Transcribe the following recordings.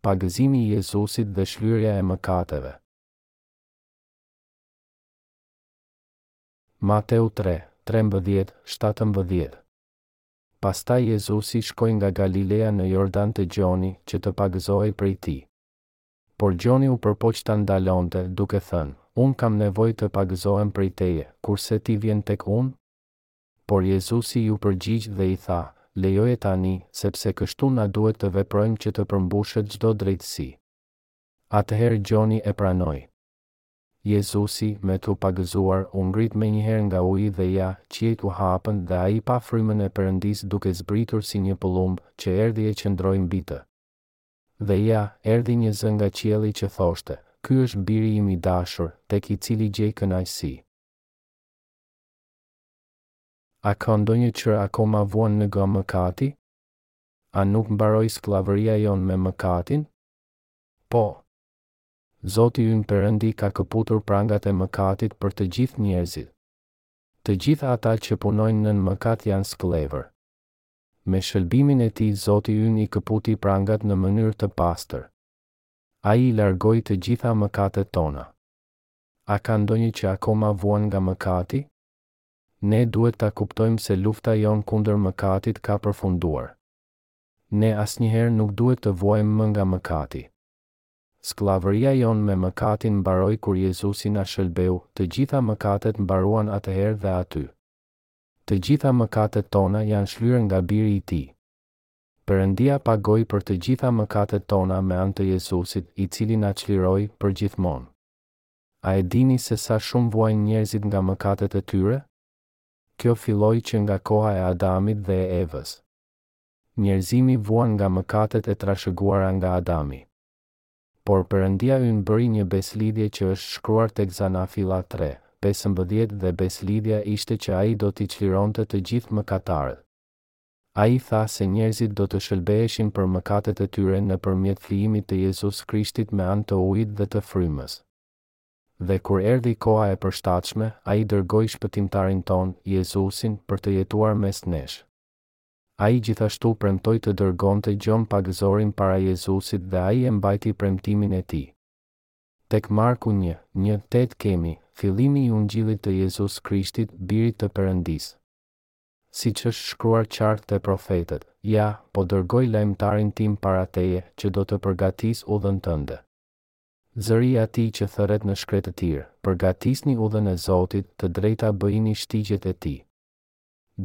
Pagëzimi i Jezusit dhe shlyrja e mëkateve. Mateu 3, 13, 17 Pastaj Jezusi shkoi nga Galilea në Jordan te Gjoni, që të pagëzohej prej tij. Por Gjoni u përpoq ta ndalonte, duke thënë, Unë kam nevojë të pagëzohem prej teje, kurse ti vjen tek unë? Por Jezusi iu përgjigj dhe i tha, Lejoje tani, sepse kështu na duhet të veprojmë që të përmbushet çdo drejtësi. Atëherë Gjoni e pranoi. Jezusi, me t'u pagëzuar, u ngrit menjëherë nga uji dhe ja, qiejt u hapën dhe ai pa frymën e Perëndisë duke zbritur si një pëllumb, që erdhi e qëndroi mbi të. Dhe ja, erdhi një zë nga qielli që thoshte, Ky është Biri im i dashur, tek i cili gjej kënaqësi. A ka ndonjë që akoma vuan nga mëkati? A nuk mbaroi skllavëria jonë me mëkatin? Po. Zoti ynë Perëndi ka këputur prangat e mëkatit për të gjithë njerëzit. Të gjithë ata që punojnë nën mëkat janë skllevër. Me shëlbimin e Tij Zoti ynë i këputi prangat në mënyrë të pastër. Ai i largoi të gjitha mëkatet tona. A ka ndonjë që akoma vuan nga mëkati? Ne duhet ta kuptojmë se lufta jonë kundër mëkatit ka përfunduar. Ne asnjëherë nuk duhet të vuajmë më nga mëkati. Skllavëria jonë me mëkatin mbaroi kur Jezusi na shëlbeu, të gjitha mëkatet mbaruan atëherë dhe aty. Të gjitha mëkatet tona janë shlyer nga Biri i Tij. Perëndia pagoi për të gjitha mëkatet tona me anë të Jezusit, i cili na çliroi, përgjithmonë. A e dini se sa shumë vuajnë njerëzit nga mëkatet e tyre? Kjo filloi që nga koha e Adamit dhe e Evës. Njerëzimi vuan nga mëkatet e trashëguara nga Adami. Por Perëndia ynë bëri një besëlidhje që është shkruar tek Zanafilla tre, pesëmbëdhjetë dhe besëlidhja ishte që Ai do t'i çlironte të gjithë mëkatarët. Ai tha se njerëzit do të shëlbeheshin për mëkatet e tyre nëpërmjet flijimit të Jezus Krishtit me anë të ujit dhe të frymës. Dhe kur erdhi koha e përshtatshme, ai dërgoi Shpëtimtarin tonë, Jezusin, për të jetuar mes nesh. Ai gjithashtu premtoi të dërgonte Gjon Pagëzorin para Jezusit dhe ai e mbajti premtimin e tij. Tek Marku një, një, tetë kemi, fillimi i Ungjillit të Jezus Krishtit, Birit të Perëndisë. Siç është shkruar qartë te profetët, Ja, po dërgoj lajmëtarin tim para teje, që do të përgatisë udhën tënde. Zëri i atij që thërret në shkretëtirë, Përgatisni udhën e Zotit, të drejta bëjini shtigjet e tij.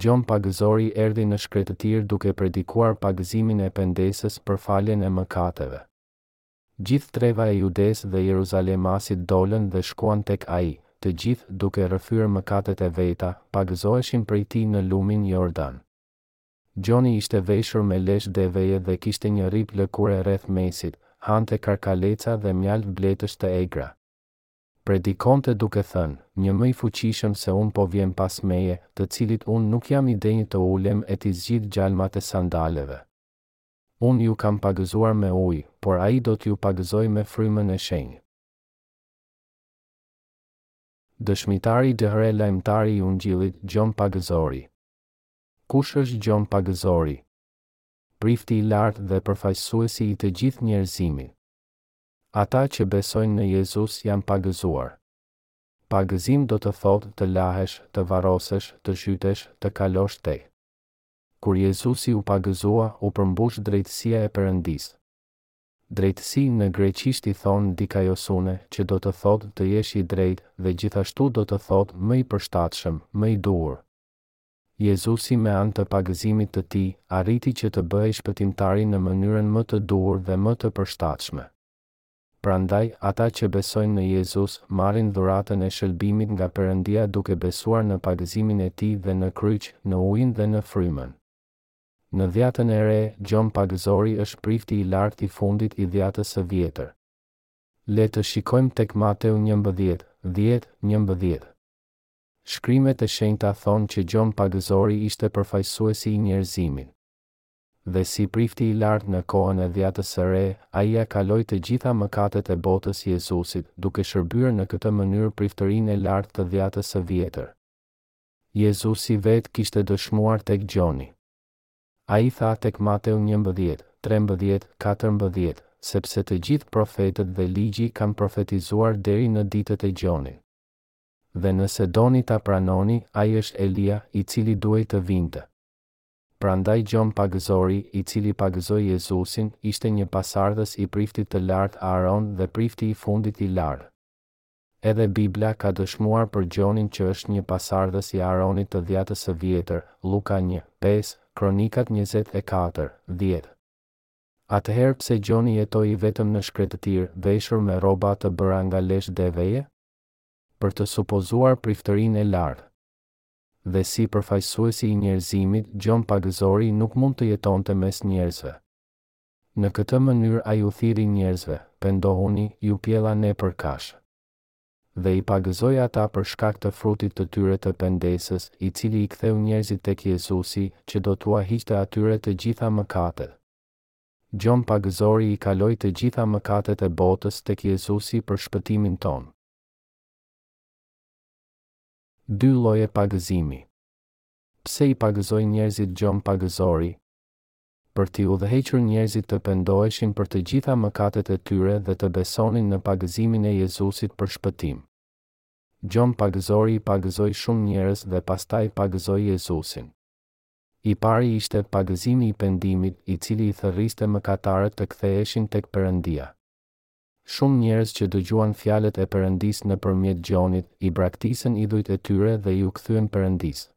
Gjon pagëzori erdhi në shkretëtirë duke predikuar pagëzimin e pendesës për faljen e mëkateve. Gjithë treva e Judesë dhe Jeruzalemasit dolën dhe shkuan tek ai, të gjithë, duke rrëfyer mëkatet e veta, pagëzoheshin prej tij në lumin Jordan. Gjoni ishte veshur me lesh deveje dhe kishte një rrip lëkure rreth mesit, hante karkaleca dhe mjaltë bletësh të egra. Predikonte duke thënë, Një më i fuqishëm se unë po vjen pas meje, të cilit unë nuk jam i denjë të ulem e t'i zgjidh gjalmat e sandaleve. Unë ju kam pagëzuar me ujë, por ai do t'ju pagëzojë me Frymën e Shenjtë. Dëshmitari dhe Lajmëtari i Ungjillit Gjon Pagëzori Kush është Gjon Pagëzori? Prifti i Lartë dhe Përfaqësuesi i të gjithë njerëzimit. Ata që besojnë në Jezus janë pagëzuar. Pagëzim do të thotë të lahesh, të varrosesh, të zhytesh, të kalosh tej. Kur Jezusi u pagëzua, u përmbush drejtësia e Perëndisë. Drejtësi, në greqisht i thonë dikaiosune, që do të thotë të jesh i drejtë dhe gjithashtu do të thotë më i përshtatshëm, më i duhur. Jezusi me anë të pagëzimit të tij, arriti që të bëhej shpëtimtari në mënyrën më të duhur dhe më të përshtatshme. Prandaj, ata që besojnë në Jezus, marrin dhuratën e shëlbimit nga Perëndia duke besuar në pagëzimin e Tij dhe në kryq, në ujin dhe në frymën. Në Dhjatën e Re, Gjon Pagëzori është prifti i lartë i fundit i Dhjatës së Vjetër. Le të shikojmë tek Mateu njëmbëdhjetë, dhjetë, njëmbëdhjetë. Shkrimet e Shenjta thonë që Gjon Pagëzori ishte përfaqësuesi i njerëzimit. Dhe si prifti i lartë në kohën e Dhjatës së Re, ai ia kaloi të gjitha mëkatet e botës Jezusit, duke shërbyer në këtë mënyrë priftërinë e lartë të Dhjatës së Vjetër. Jezusi vetë kishte dëshmuar tek Gjoni. Ai tha tek Mateu njëmbëdhjetë, trembëdhjetë, katërmbëdhjetë, Sepse të gjithë profetët dhe Ligji kanë profetizuar deri në ditët e Gjonit. Dhe nëse doni ta pranoni, ai është Elia, i cili duhej të vinte. Prandaj Gjon pagëzori, i cili pagëzoi Jezusin, ishte një pasardhës i priftit të lartë Aaron dhe prifti i fundit i lartë. Edhe Bibla ka dëshmuar për Gjonin që është një pasardhës i Aaronit të Dhjatës së Vjetër, Luka një, pesë, Kronikat njëzet e katër, dhjetë. Atëherë pse Gjoni jetoi vetëm në shkretëtirë, veshur me rroba të bëra nga lesh deveje? Për të supozuar priftërinë e lartë. dhe si përfaqësuesi i njerëzimit Gjon Pagëzori nuk mund të jetonte mes njerëzve. Në këtë mënyrë ai u thirri njerëzve, Pendohuni, ju pjella nepërkash. Dhe i pagëzoi ata për shkak të frutit të tyre të pendesës, i cili i ktheu njerëzit tek Jezusi, që do t'ua hiqte atyre të gjitha mëkatet. Gjon Pagëzori i kaloi të gjitha mëkatet e botës tek Jezusi për shpëtimin tonë. Dy lloje pagëzimi. Pse i pagëzoi njerëzit Gjon Pagëzori? Për t'i udhëhequr njerëzit të pendoheshin për të gjitha mëkatet e tyre dhe të besonin në pagëzimin e Jezusit për shpëtim. Gjon Pagëzori i pagëzoi shumë njerëz dhe pastaj pagëzoi Jezusin. I pari ishte pagëzimi i pendimit, i cili i thërriste mëkatarët të ktheheshin tek Perëndia. Shumë njerëz që dëgjuan fjalët e Perëndisë nëpërmjet Gjonit, i braktisën idhujt e tyre dhe iu kthyen Perëndisë.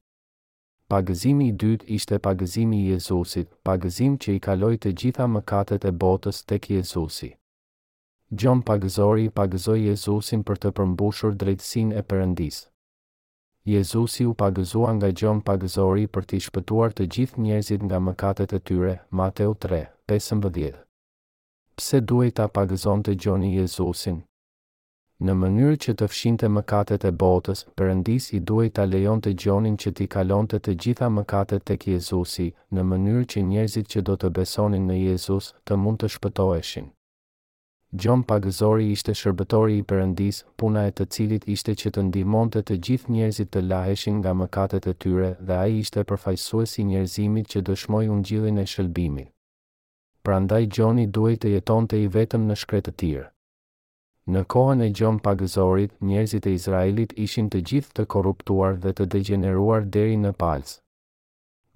Pagëzimi i dytë ishte pagëzimi i Jezusit, pagëzim që i kaloi të gjitha mëkatet e botës tek Jezusi. Gjon pagëzori pagëzoi Jezusin për të përmbushur drejtësinë e Perëndisë. Jezusi u pagëzua nga Gjon pagëzori për t'i shpëtuar të gjithë njerëzit nga mëkatet e tyre, Mateu tre, pesëmbëdhjetë. Pse duhej ta pagëzonte Gjoni Jezusin? Në mënyrë që të fshinte mëkatet e botës, Perëndisë i duhej ta lejonte Gjonin që t'i kalonte të gjitha mëkatet tek Jezusi, në mënyrë që njerëzit që do të besonin në Jezus, të mund të shpëtoheshin. Gjon Pagëzori ishte shërbëtori i Perëndisë, puna e të cilit ishte që të ndihmonte të gjithë njerëzit të laheshin nga mëkatet e tyre dhe ai ishte përfaqësues i njerëzimit që dëshmoi ungjillin e shëlbimit. Prandaj Gjoni duhej të jetonte i vetëm në shkretëtirë. Në kohën e Gjon Pagëzorit, njerëzit e Izraelit ishin të gjithë të korruptuar dhe të degjeneruar deri në palcë.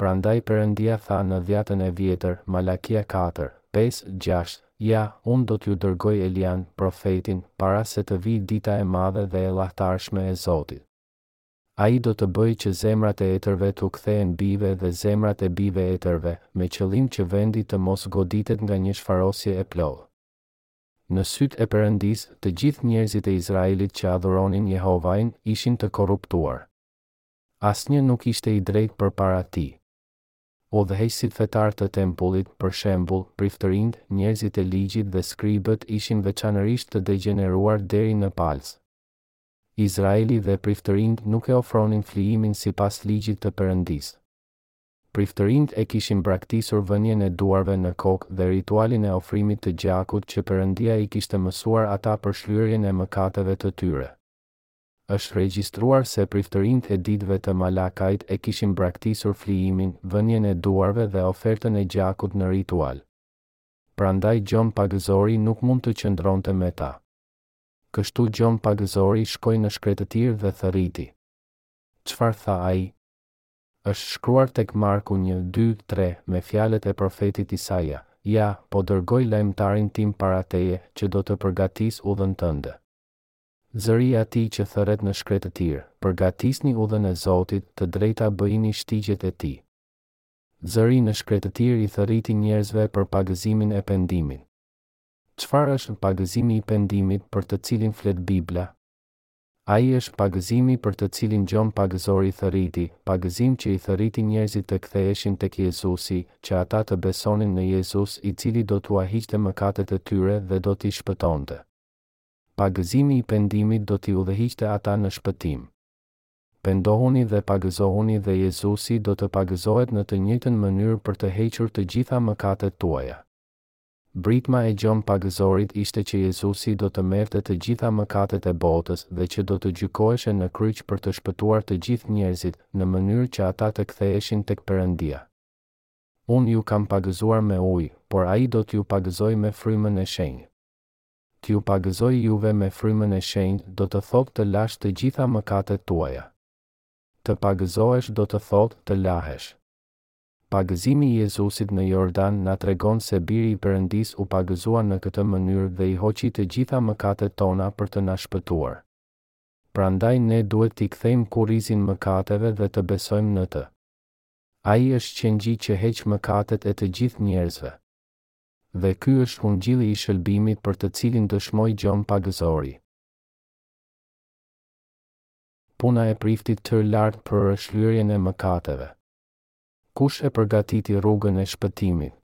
Prandaj Perëndia tha në Dhjatën e Vjetër, Malakia katër, pesë, gjashtë, Ja, unë do t'ju dërgoj Elian, profetin, para se të vijë dita e madhe dhe e llahtarshme e Zotit. Ai do të bëjë që zemrat e etërve t'u kthehen bijve dhe zemrat e bijve etërve, me qëllim që vendi të mos goditet nga një shfarosje e plotë. Në sytë e Perëndisë, të gjithë njerëzit e Izraelit që adhuronin Jehovain ishin të korruptuar. Asnjë nuk ishte i drejtë përpara tij. Udhëheqësit fetarë të tempullit, për shembull, priftërinjtë, njerëzit e Ligjit dhe skribët ishin veçanërisht të degjeneruar deri në palcë. Izraeli dhe priftërinjtë nuk e ofronin flijimin sipas ligjit të Perëndisë. Priftërinjtë e kishin braktisur vënien e duarve në kokë dhe ritualin e ofrimit të gjakut që Perëndia i kishte mësuar ata për shlyerjen e mëkateve të tyre. Është regjistruar se priftërinjtë e ditëve të Malakait e kishin braktisur flijimin, vënien e duarve dhe ofertën e gjakut në ritual. Prandaj Gjon Pagëzori nuk mund të qëndronte me ta. Kështu Gjon Pagëzori shkoi në shkretëtirë dhe thërriti. Çfarë tha ai? Është shkruar tek Marku një, dy, tre, me fjalët e profetit Isaia, Ja, po dërgoj lajmëtarin tim para teje, që do të përgatisë udhën tënde. Zëri i atij që thërret në shkretëtirë, Përgatisni udhën e Zotit, të drejta bëjini shtigjet e tij. Zëri në shkretëtirë i thërriti njerëzve për pagëzimin e pendimin. Çfarë është pagëzimi i pendimit për të cilin flet Bibla? Ai është pagëzimi për të cilin Gjon Pagëzori thërriti, pagëzim që i thërriti njerëzit të ktheheshin tek Jezusi, që ata të besonin në Jezus i cili do t'ua hiqte mëkatet e tyre dhe do t'i shpëtonte. Pagëzimi i pendimit do t'i udhëhiqte ata në shpëtim. Pendohuni dhe pagëzohuni dhe Jezusi do të pagëzohet në të njëjtën mënyrë për të hequr të gjitha mëkatet tuaja. Britma e Gjon Pagëzorit ishte që Jezusi do të merrte të gjitha mëkatet e botës dhe që do të gjykoheshe në kryq për të shpëtuar të gjithë njerëzit, në mënyrë që ata të ktheheshin tek Perëndia. Unë ju kam pagëzuar me ujë, por Ai do t'ju pagëzojë me Frymën e Shenjtë. T'ju pagëzojë juve me Frymën e Shenjtë do të thotë të lash të gjitha mëkatet tuaja. Të pagëzohesh do të thotë të lahesh. Pagëzimi i Jezusit në Jordan na tregon se Biri i Perëndisë u pagëzua në këtë mënyrë dhe i hoqi të gjitha mëkatet tona për të na shpëtuar. Prandaj ne duhet t'i kthejmë kurrizin mëkateve dhe të besojmë në të. Ai është qengji që heq mëkatet e të gjithë njerëzve. Dhe ky është ungjilli i shëlbimit për të cilin dëshmoi Gjon Pagëzori. Puna e Priftit të Lartë për shlyerjen e mëkateve. Kush e përgatiti rrugën e shpëtimit?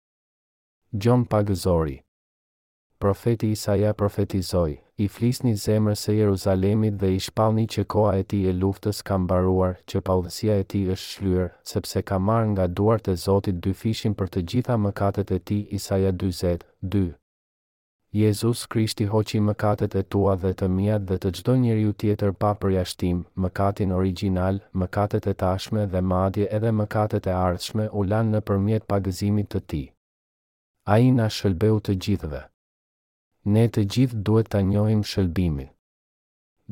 Gjon Pagëzori. Profeti Isaia profetizoi, I flisni zemrës së Jeruzalemit dhe i shpallni që koha e tij e luftës ka mbaruar, që paudhësia e tij është shlyer, sepse ka marrë nga duart e Zotit dyfishin për të gjitha mëkatet e tij Isaia dyzet, dy. Jezus Krishti hoqi mëkatet e tua dhe të miat dhe të çdo njeriu tjetër pa përjashtim, mëkatin origjinal, mëkatet e tashme dhe madje edhe mëkatet e ardhshme u lanë nëpërmjet pagëzimit të Tij. Ai na shëlbeu të gjithëve. Ne të gjithë duhet ta njohim shëlbimin.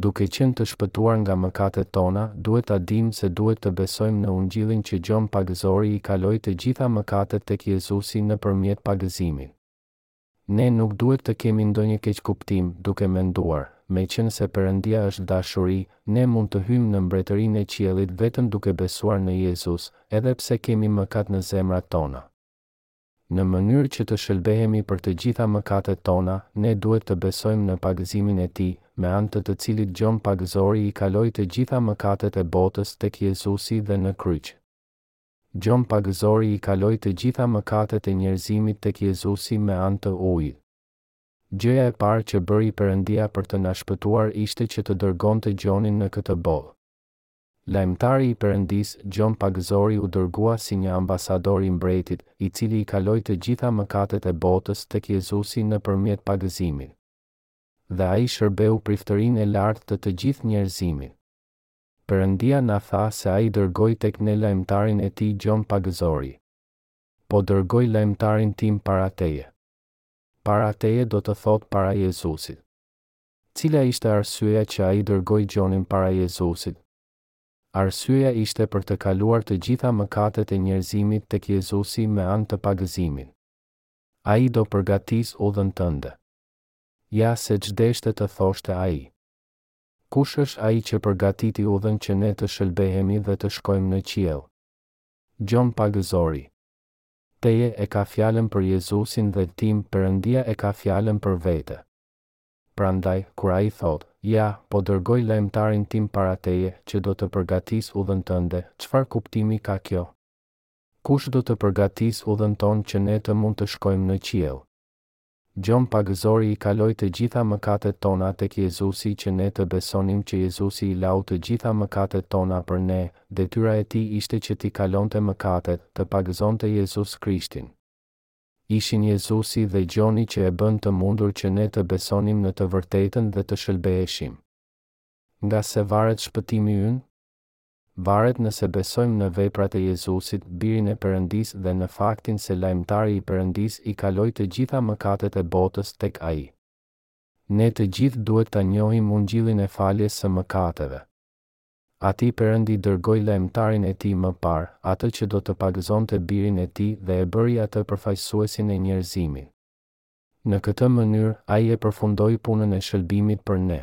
Duke qenë të shpëtuar nga mëkatet tona, duhet ta dimë se duhet të besojmë në Ungjillin që Gjon Pagëzori i kaloi të gjitha mëkatet tek Jezusi nëpërmjet pagëzimit. Ne nuk duhet të kemi ndonjë keqkuptim duke menduar, meqenëse Perëndia është dashuri, ne mund të hyjmë në mbretërinë e qiellit vetëm duke besuar në Jezus, edhe pse kemi mëkat në zemrat tona. Në mënyrë që të shëlbehemi për të gjitha mëkatet tona, ne duhet të besojmë në pagëzimin e Tij, me anë të të cilit Gjon Pagëzori i kaloi të gjitha mëkatet e botës tek Jezusi dhe në kryq. Gjon Pagëzori i kaloi të gjitha mëkatet e njerëzimit tek Jezusi me anë të ujit. Gjëja e parë që bëri Perëndia për të na shpëtuar ishte që të dërgonte Gjonin në këtë botë. Lajmëtari i Perëndisë, Gjon Pagëzori u dërgua si një ambasador i Mbretit, i cili i kaloi të gjitha mëkatet e botës tek Jezusi nëpërmjet pagëzimit. Dhe ai shërbeu priftërinë e lartë të të gjithë njerëzimit. Perëndia na tha se Ai dërgoi tek ne lajmëtarin e Tij Gjon Pagëzori. Po dërgoj lajmëtarin tim para teje. Para teje do të thotë para Jezusit. Cila ishte arsyeja që Ai dërgoi Gjonin para Jezusit? Arsyeja ishte për të kaluar të gjitha mëkatet e njerëzimit tek Jezusi me anë të pagëzimit. Ai do përgatisë udhën tënde. Ja se ç'deshte të thoshte Ai. Kush është ai që përgatiti udhën që ne të shëlbehemi dhe të shkojmë në qiell? Gjon Pagëzori. Teje e ka fjalën për Jezusin dhe Tim, Perëndia e ka fjalën për vete. Prandaj, kur Ai thotë, Ja, po dërgoj Lajmëtarin Tim para teje, që do të përgatisë udhën tënde, çfarë kuptimi ka kjo? Kush do të përgatisë udhën tonë që ne të mund të shkojmë në qiell? Gjon Pagëzori i kaloi të gjitha mëkatet tona tek Jezusi që ne të besonim që Jezusi i lau të gjitha mëkatet tona për ne, detyra e tij ishte që t'i kalonte mëkatet, të pagëzonte Jezus Krishtin. Ishin Jezusi dhe Gjoni që e bënë të mundur që ne të besonim në të vërtetën dhe të shëlbeheshim. Nga se varet shpëtimi ynë? Varet nëse besojmë në veprat e Jezusit, Birin e Perëndisë dhe në faktin se Lajmëtari i Perëndisë i kaloi të gjitha mëkatet e botës tek Ai. Ne të gjithë duhet ta njohim ungjillin e faljes së mëkateve. Ati Perëndi dërgoi Lajmëtarin e Tij më parë, atë që do të pagëzonte Birin e Tij dhe e bëri atë përfaqësuesin e njerëzimin. Në këtë mënyrë, Ai e përfundoi punën e shëlbimit për ne.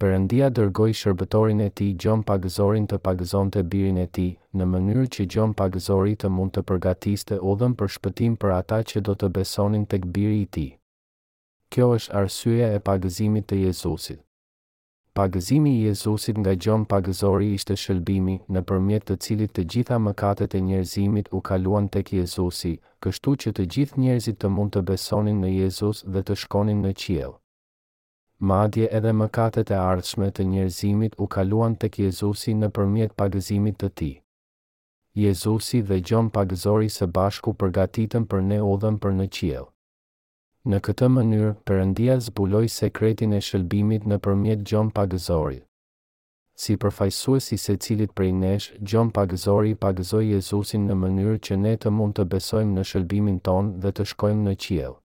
Perëndia dërgoi shërbëtorin e tij Gjon Pagëzorin të pagëzonte birin e tij, në mënyrë që Gjon Pagëzori të mund të përgatiste udhën për shpëtim për ata që do të besonin tek biri i tij. Kjo është arsyeja e pagëzimit të Jezusit. Pagëzimi i Jezusit nga Gjon Pagëzori ishte shëlbimi, nëpërmjet të cilit të gjitha mëkatet e njerëzimit u kaluan tek Jezusi, kështu që të gjithë njerëzit të mund të besonin në Jezus dhe të shkonin në qiell. Madje edhe mëkatet e ardhshme të njerëzimit u kaluan tek Jezusi nëpërmjet pagëzimit të Tij. Jezusi dhe Gjon Pagëzori së bashku përgatitën për ne udhën për në qiell. Në këtë mënyrë, Perëndia zbuloi sekretin e shëlbimit nëpërmjet Gjon Pagëzorit. Si përfaqësues i secilit prej nesh, Gjon Pagëzori pagëzoi Jezusin në mënyrë që ne të mund të besojmë në shëlbimin tonë dhe të shkojmë në qiell.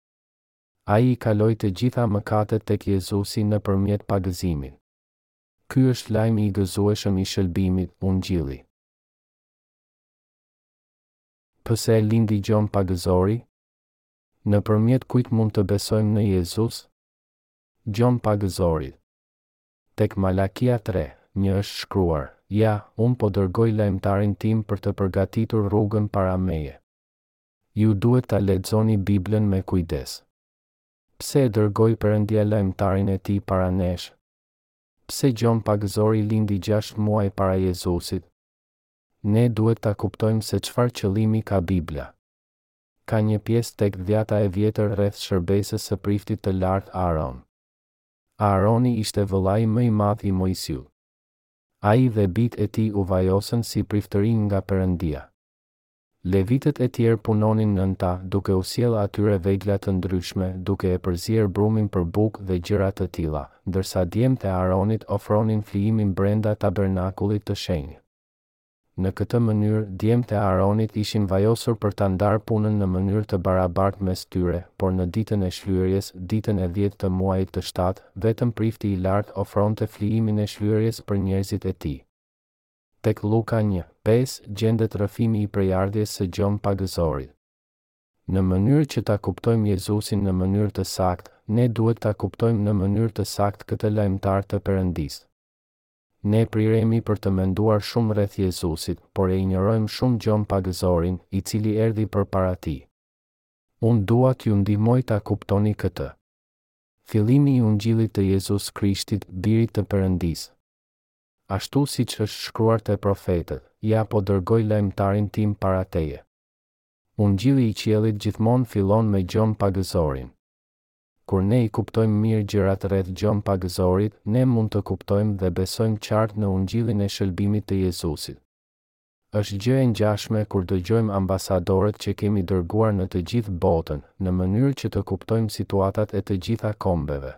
Ai i kaloi të gjitha mëkatet tek Jezusi nëpërmjet pagëzimin. Ky është lajmi i gëzueshëm i shëlbimit, Ungjilli. Pse lindi Gjon Pagëzori? Nëpërmjet kujt mund të besojmë në Jezus? Gjon Pagëzori. Tek Malakia tre, një është shkruar, Ja, unë po dërgoj lajmëtarin tim për të përgatitur rrugën para meje. Ju duhet ta lexoni Biblën me kujdes. Pse e dërgoi Perëndia lajmëtarin e tij para nesh? Pse Gjon Pagëzori lindi gjashtë muaj para Jezusit? Ne duhet ta kuptojmë se çfarë qëllimi ka Bibla. Ka një pjesë tek Dhjata e Vjetër rreth shërbesës së Priftit të Lartë Aaron. Aaroni ishte vëllai më i madh i Moisiut. Ai dhe bijtë e tij u vajosën si priftërinj nga Perëndia. Levitët e tjerë punonin nën ta, duke u sjellë atyre vegla të ndryshme, duke e përzier brumin për bukë dhe gjëra të tilla, ndërsa djemtë e Aaronit ofronin flijimin brenda tabernakullit të shenjtë. Në këtë mënyrë, djemtë e Aaronit ishin vajosur për ta ndarë punën në mënyrë të barabartë mes tyre, por në ditën e Shlyerjes, ditën e dhjetë të muajit të shtatë, vetëm Prifti i Lartë ofronte flijimin e Shlyerjes për njerëzit e tij. Tek Luka një, pesë gjendet rrëfimi i prejardhjes së Gjon Pagëzorit. Në mënyrë që ta kuptojmë Jezusin në mënyrë të saktë, ne duhet ta kuptojmë në mënyrë të saktë këtë lajmëtar të Perëndisë. Ne priremi për të menduar shumë rreth Jezusit, por e injorojmë shumë Gjon Pagëzorin, i cili erdhi përpara tij. Unë dua t'ju ndihmoj ta kuptoni këtë. Fillimi i Ungjillit të Jezus Krishtit, Birit të Perëndisë. ashtu siç është shkruar te profetët, Ja po dërgoj lajmëtarin tim para teje. Ungjilli i qiellit gjithmonë fillon me Gjon Pagëzorin. Kur ne i kuptojmë mirë gjërat rreth Gjon Pagëzorit, ne mund të kuptojmë dhe besojmë qartë në Ungjillin e shëlbimit të Jezusit. Është gjë e ngjashme kur dëgjojmë ambasadorët që kemi dërguar në të gjithë botën, në mënyrë që të kuptojmë situatat e të gjitha kombeve.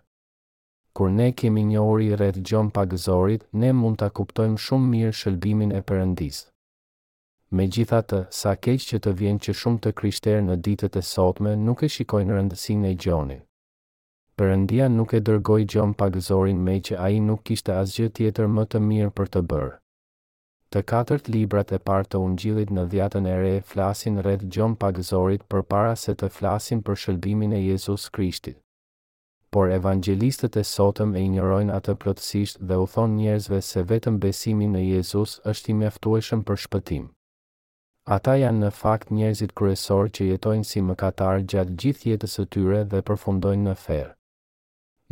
Kur ne kemi njohuri rreth gjon pagëzorit, ne mund ta kuptojmë shumë mirë shëlbimin e Perëndisë. Megjithatë, sa keq që të vjen që shumë të krishterë në ditët e sotme nuk e shikojnë rëndësinë e gjonit. Perëndia nuk e dërgoi gjon pagëzorin meqë ai nuk kishte asgjë tjetër më të mirë për të bërë. Të katërt librat e parë të Ungjillit në Dhjatën e Re flasin rreth gjon pagëzorit përpara se të flasin për shëlbimin e Jezus Krishtit. Por evangjelistët e sotëm e injorojnë atë plotësisht dhe u thonë njerëzve se vetëm besimi në Jezus është i mjaftueshëm për shpëtim. Ata janë në fakt njerëzit kryesorë që jetojnë si mëkatarë gjatë gjithë jetës së tyre dhe përfundojnë në ferr.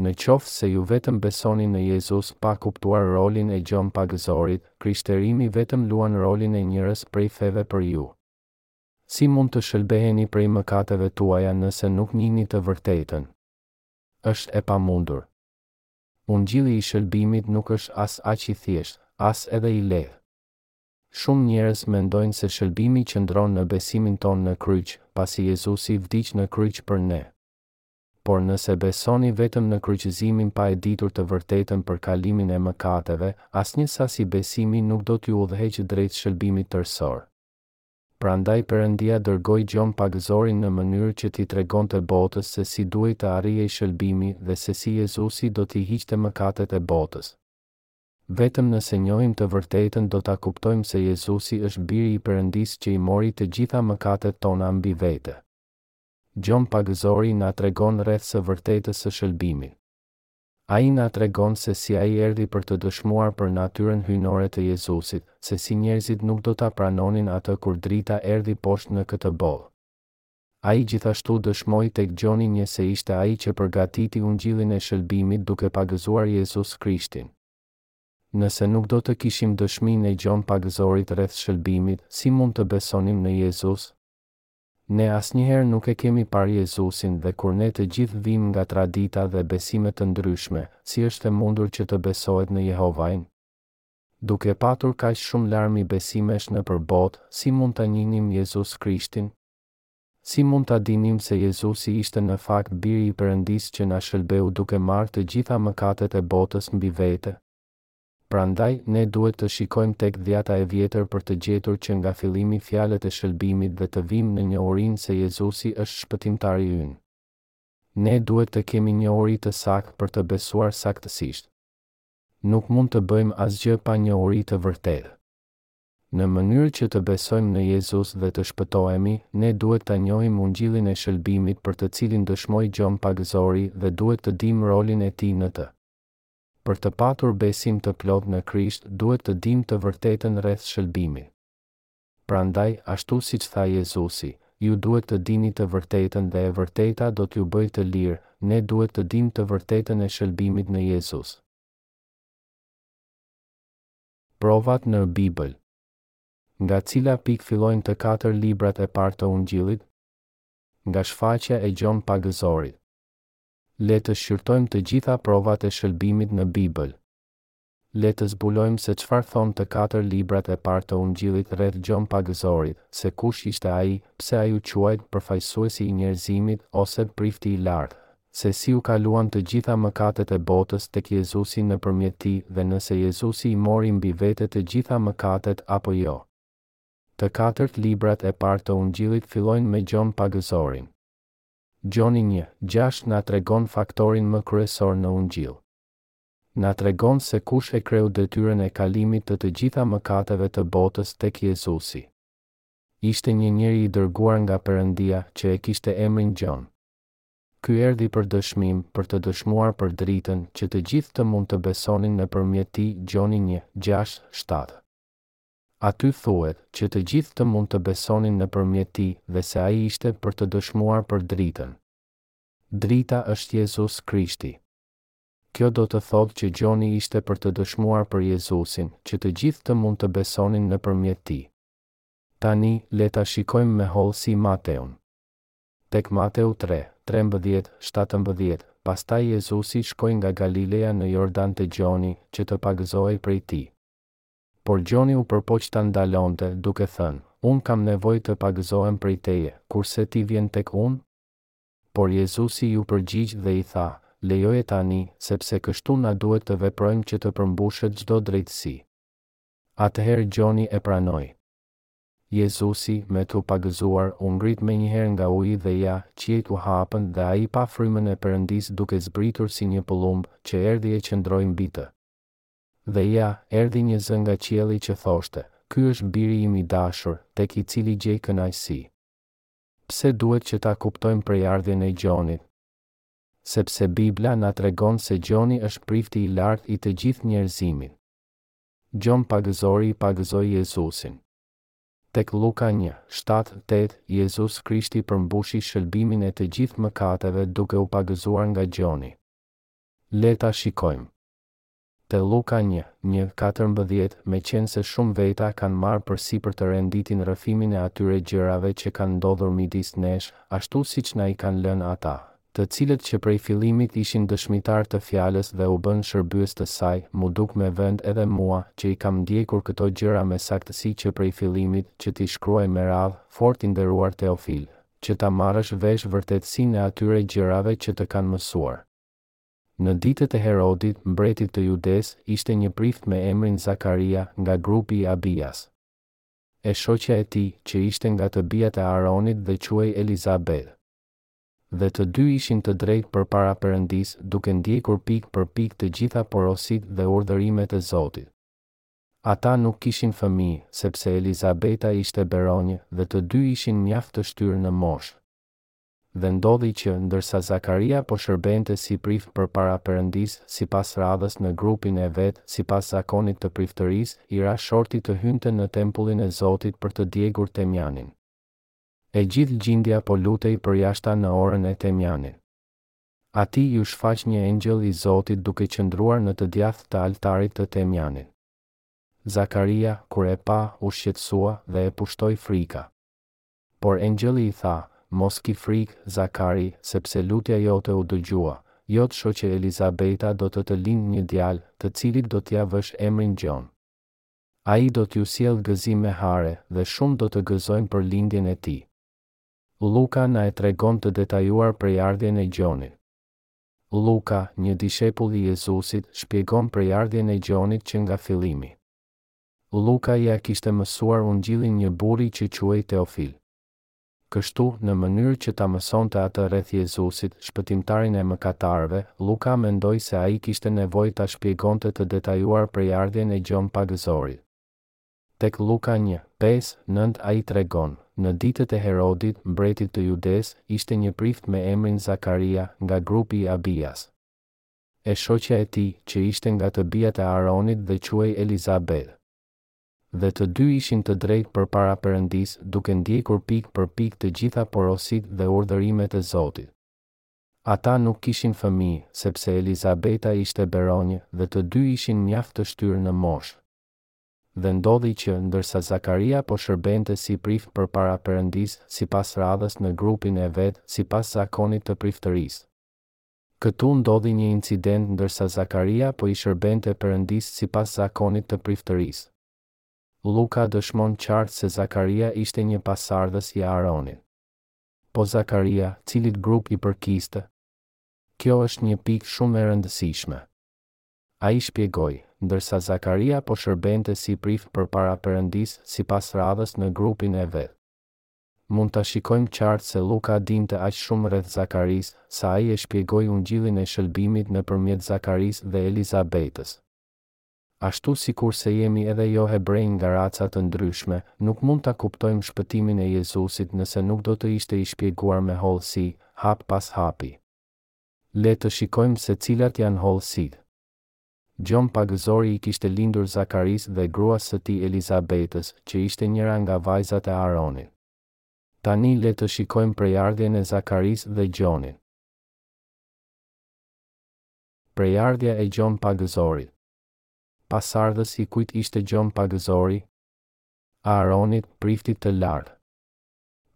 Në qoftë se ju vetëm besoni në Jezus pa kuptuar rolin e Gjon Pagëzorit, krishterimi vetëm luan rolin e njërës prej feve për ju. Si mund të shëlbeheni prej mëkateve tuaja nëse nuk njihni të vërtetën? Është e pamundur. Ungjilli i shëlbimit nuk është as aq i thjeshtë, as edhe i lehtë. Shumë njerëz mendojnë se shëlbimi qëndron në besimin tonë në kryq, pasi Jezusi vdiq në kryq për ne. Por nëse besoni vetëm në kryqëzimin pa e ditur të vërtetën për kalimin e mëkateve, asnjë sasi besimi nuk do t'ju udhëheqë drejt shëlbimit tërësor. Prandaj Perëndia dërgoi Gjon Pagëzorin në mënyrë që t'i tregonte botës se si duhej të arrihej shëlbimi dhe se si Jezusi do t'i hiqte mëkatet e botës. Vetëm nëse njohim të vërtetën do ta kuptojmë se Jezusi është Biri i Perëndisë që i mori të gjitha mëkatet tona mbi vete. Gjon Pagëzori na tregon rreth së vërtetës së shëlbimit. Ai na tregon se si ai erdhi për të dëshmuar për natyrën hyjnore të Jezusit, se si njerëzit nuk do ta pranonin atë kur drita erdhi poshtë në këtë botë. Ai gjithashtu dëshmoi tek Gjoni një se ishte ai që përgatiti ungjillin e shëlbimit duke pagëzuar Jezus Krishtin. Nëse nuk do të kishim dëshminë e Gjon Pagëzorit rreth shëlbimit, si mund të besonim në Jezus? Ne asnjëherë nuk e kemi parë Jezusin dhe kur ne të gjithë vijmë nga tradita dhe besime të ndryshme, si është e mundur që të besohet në Jehovain? Duke patur kaq shumë larmi besimesh nëpër botë, si mund ta njihnim Jezus Krishtin? Si mund ta dinim se Jezusi ishte në fakt Biri i Perëndisë që na shëlbeu duke marrë të gjitha mëkatet e botës mbi vete? Prandaj, ne duhet të shikojmë tek Dhjata e Vjetër për të gjetur që nga fillimi fjalët e shëlbimit dhe të vijmë në njohurinë se Jezusi është Shpëtimtari ynë. Ne duhet të kemi njohuri të saktë për të besuar saktësisht. Nuk mund të bëjmë asgjë pa njohuri të vërtetë. Në mënyrë që të besojmë në Jezus dhe të shpëtohemi, ne duhet ta njohim Ungjillin e shëlbimit për të cilin dëshmoi Gjon Pagëzori dhe duhet të dimë rolin e tij në të. Për të patur besim të plotë në Krisht duhet të dimë të vërtetën rreth shëlbimit. Prandaj, ashtu siç tha Jezusi, Ju duhet të dini të vërtetën dhe e vërteta do t'ju bëjë të lirë, ne duhet të dimë të vërtetën e shëlbimit në Jezus. Provat në Bibël Nga cila pikë fillojnë të katër librat e parë të Ungjillit? Nga shfaqja e Gjon Pagëzorit. Le të shqyrtojmë të gjitha provat e shëlbimit në Bibël. Le të zbulojmë se çfarë thonë të katër librat e parë të Ungjillit rreth Gjon Pagëzorit, se kush ishte ai, pse ai u quajt përfaqësuesi i njerëzimit, ose Prifti i Lartë, se si u kaluan të gjitha mëkatet e botës tek Jezusi nëpërmjet tij dhe nëse Jezusi i mori mbi vete të gjitha mëkatet apo jo. Të katërt librat e parë të Ungjillit fillojnë me Gjon Pagëzorin. Gjoni një, gjashtë na tregon faktorin më kryesor në Ungjill. Na tregon se kush e kreu detyrën e kalimit të të gjitha mëkateve të botës tek Jezusi. Ishte një njeri i dërguar nga Perëndia, që e kishte emrin Gjon. Ky erdhi për dëshmim, për të dëshmuar për dritën, që të gjithë të mund të besonin nëpërmjet tij, Gjoni një, gjashtë, shtatë. Aty thuhet që të gjithë të mund të besonin nëpërmjet tij dhe se ai ishte për të dëshmuar për dritën. Drita është Jezus Krishti. Kjo do të thotë që Gjoni ishte për të dëshmuar për Jezusin, që të gjithë të mund të besonin nëpërmjet tij. Tani, le ta shikojmë me hollësi Mateun. Tek Mateu tre, trembëdhjetë, shtatëmbëdhjetë, Pastaj Jezusi shkoi nga Galileja në Jordan te Gjoni, që të pagëzohej prej tij. Por Gjoni u përpoq ta ndalonte, duke thënë, Unë kam nevojë të pagëzohem prej teje, kurse ti vjen tek unë? Por Jezusi iu përgjigj dhe i tha, Lejoje tani, sepse kështu na duhet të veprojmë që të përmbushet çdo drejtësi. Atëherë Gjoni e pranoi. Jezusi, me t'u pagëzuar, u ngrit menjëherë nga uji dhe ja, qiejt u hapën dhe ai pa frymën e Perëndisë duke zbritur si një pëllumb, që erdhi e qëndroi mbi të. Dhe ja, erdhi një zë nga qielli që thoshte, Ky është Biri im i dashur, tek i cili gjej kënaqësi. Pse duhet që ta kuptojmë prejardhjen e Gjonit? Sepse Bibla na tregon se Gjoni është prifti i lartë i të gjithë njerëzimit. Gjon Pagëzori i pagëzoi Jezusin. Tek Luka një, shtatë, tetë, Jezus Krishti përmbushi shëlbimin e të gjithë mëkateve duke u pagëzuar nga Gjoni. Le ta shikojmë. Te Luka një, një, katërmbëdhjetë, Meqenëse shumë veta kanë marrë përsipër të renditin rrëfimin e atyre gjërave që kanë ndodhur midis nesh, ashtu siç na i kanë lënë ata, të cilët që prej fillimit ishin dëshmitarë të fjalës dhe u bënë shërbyes të saj, m'u duk me vend edhe mua, që i kam ndjekur këto gjëra me saktësi që prej fillimit, që t'i shkruaj me radhë, fort i nderuar Teofil, që ta marrësh vesh vërtetësinë e atyre gjërave që të kanë mësuar. Në ditët e Herodit, mbretit të Judesë, ishte një prift me emrin Zakaria, nga grupi i Abias. E shoqja e tij, që ishte nga të bijat e Aaronit dhe quhej Elizabet. Dhe të dy ishin të drejtë përpara Perëndisë, duke ndjekur pikë për pikë të gjitha porositë dhe urdhërimet e Zotit. Ata nuk kishin fëmijë, sepse Elizabeta ishte beronjë, dhe të dy ishin mjaft të shtyrë në moshë. Dhe ndodhi që, ndërsa Zakaria po shërbente si prift përpara Perëndisë, sipas radhës në grupin e vet, sipas zakonit të priftërisë, i ra shorti të hynte në tempullin e Zotit për të djegur temjanin. E gjithë gjindja po lutej përjashta në orën e temjanit. Atij iu shfaq një engjëll i Zotit duke qëndruar në të djathtë të altarit të temjanit. Zakaria, kur e pa, u shqetësua, dhe e pushtoi frika. Por engjëlli i tha, Mos ki frikë, Zakari, sepse lutja jote u dëgjua, jot shoqe Elizabeta do të të lindë një djalë, të cilit do t'ia vësh emrin Gjon. Ai do t'ju sjellë gëzim me hare, dhe shumë do të gëzojnë për lindjen e tij. Luka na e tregon të detajuar prejardhjen e Gjonit. Luka, një dishepull i Jezusit, shpjegon prejardhjen e Gjonit që nga fillimi. Luka ia kishte mësuar Ungjillin një burri që quhej Teofil. Kështu, në mënyrë që ta mësonte atë rreth Jezusit, Shpëtimtarin e mëkatarëve, Luka mendoi se ai kishte nevojë ta shpjegonte të detajuar prejardhjen e Gjon Pagëzorit. Tek Luka një, pesë, nëntë ai tregon, Në ditët e Herodit, mbretit të Judesë, ishte një prift me emrin Zakaria, nga grupi i Abias. e shoqja e tij ishte nga të bijat e Aaronit dhe quhej Elizabet. Dhe të dy ishin të drejtë përpara Perëndisë, duke ndjekur pikë për pikë të gjitha porositë dhe urdhërimet e Zotit. Ata nuk kishin fëmijë, sepse Elizabeta ishte beronjë, dhe të dy ishin mjaft të shtyrë në moshë. Dhe ndodhi që, ndërsa Zakaria po shërbente si prift përpara Perëndisë, sipas radhës në grupin e vet, sipas zakonit të priftërisë, Këtu ndodhi një incident ndërsa Zakaria po i shërbente Perëndisë sipas zakonit të priftërisë. Luka dëshmon qartë se Zakaria ishte një pasardhës i Aaronit. Po Zakaria, cilit grup i përkiste? Kjo është një pikë shumë e rëndësishme. Ai shpjegoi, Ndërsa Zakaria po shërbente si prift përpara Perëndisë sipas radhës në grupin e vet. Mund ta shikojmë qartë se Luka dinte aq shumë rreth Zakarisë, sa ai e shpjegoi ungjillin e shëlbimit nëpërmjet Zakarisë dhe Elizabetës. Ashtu sikurse jemi edhe johebrenj nga raca të ndryshme, nuk mund ta kuptojmë shpëtimin e Jezusit nëse nuk do të ishte i shpjeguar me hollësi, hap pas hapi. Le të shikojmë se cilat janë hollësitë. Gjon pagëzori i kishte lindur Zakarisë dhe gruas së tij Elizabetës, që ishte njëra nga vajzat e Aronit. Tani le të shikojmë prejardhjen e Zakarisë dhe Gjonit. Prejardhja e Gjon pagëzorit. Pasardhës i kujt ishte Gjon pagëzori? Aronit, priftit të lartë.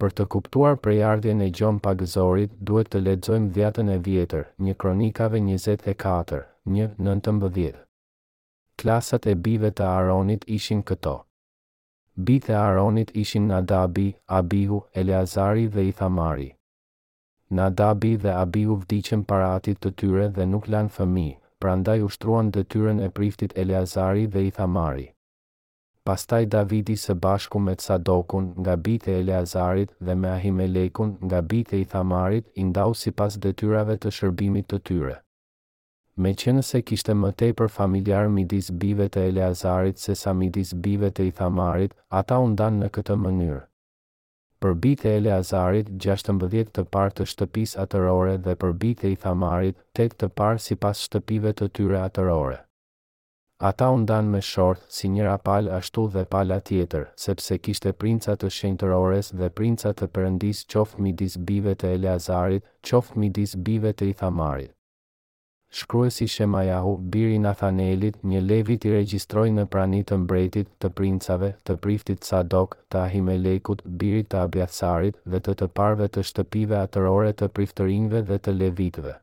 Për të kuptuar prejardhjen e Gjon Pagëzorit duhet të lexojmë Dhjatën e Vjetër, një Kronikave njëzet e katër, një, nëntëmbëdhjetë. Klasat e bijve të Aronit ishin këto. Bijtë e Aronit ishin Nadabi, Abihu, Eleazari dhe Ithamari. Nadabi dhe Abihu vdiqën para atit të tyre dhe nuk lanë fëmijë, prandaj ushtruan detyrën e priftit Eleazari dhe Ithamari. Pastaj Davidi së bashku me Cadokun nga bijtë e Eleazarit dhe me Ahimelekun nga bijtë e Ithamarit i ndau sipas detyrave të shërbimit të tyre. Meqenëse kishte më tepër familjar midis bijve të Eleazarit sesa midis bijve të Ithamarit, ata u ndanë në këtë mënyrë, për bijtë e Eleazarit, gjashtëmbëdhjetë të parë të shtëpisë atërore dhe për bijtë e Ithamarit, tetë të parë sipas shtëpive të tyre atërore. Ata u ndanë me short, si njëra palë ashtu dhe pala tjetër, sepse kishte princa të shenjtërores dhe princa të Perëndisë qoftë midis bijve të Eleazarit, qoftë midis bijve të Ithamarit. Shkruesi Shemajahu, bir i Nathaneelit, një levit i regjistroi në prani të mbretit, të princave, të priftit Tsadok, të Ahimelekut, birit të Abjatharit, dhe të të parëve të shtëpive atërore të priftërinjve dhe të levitëve.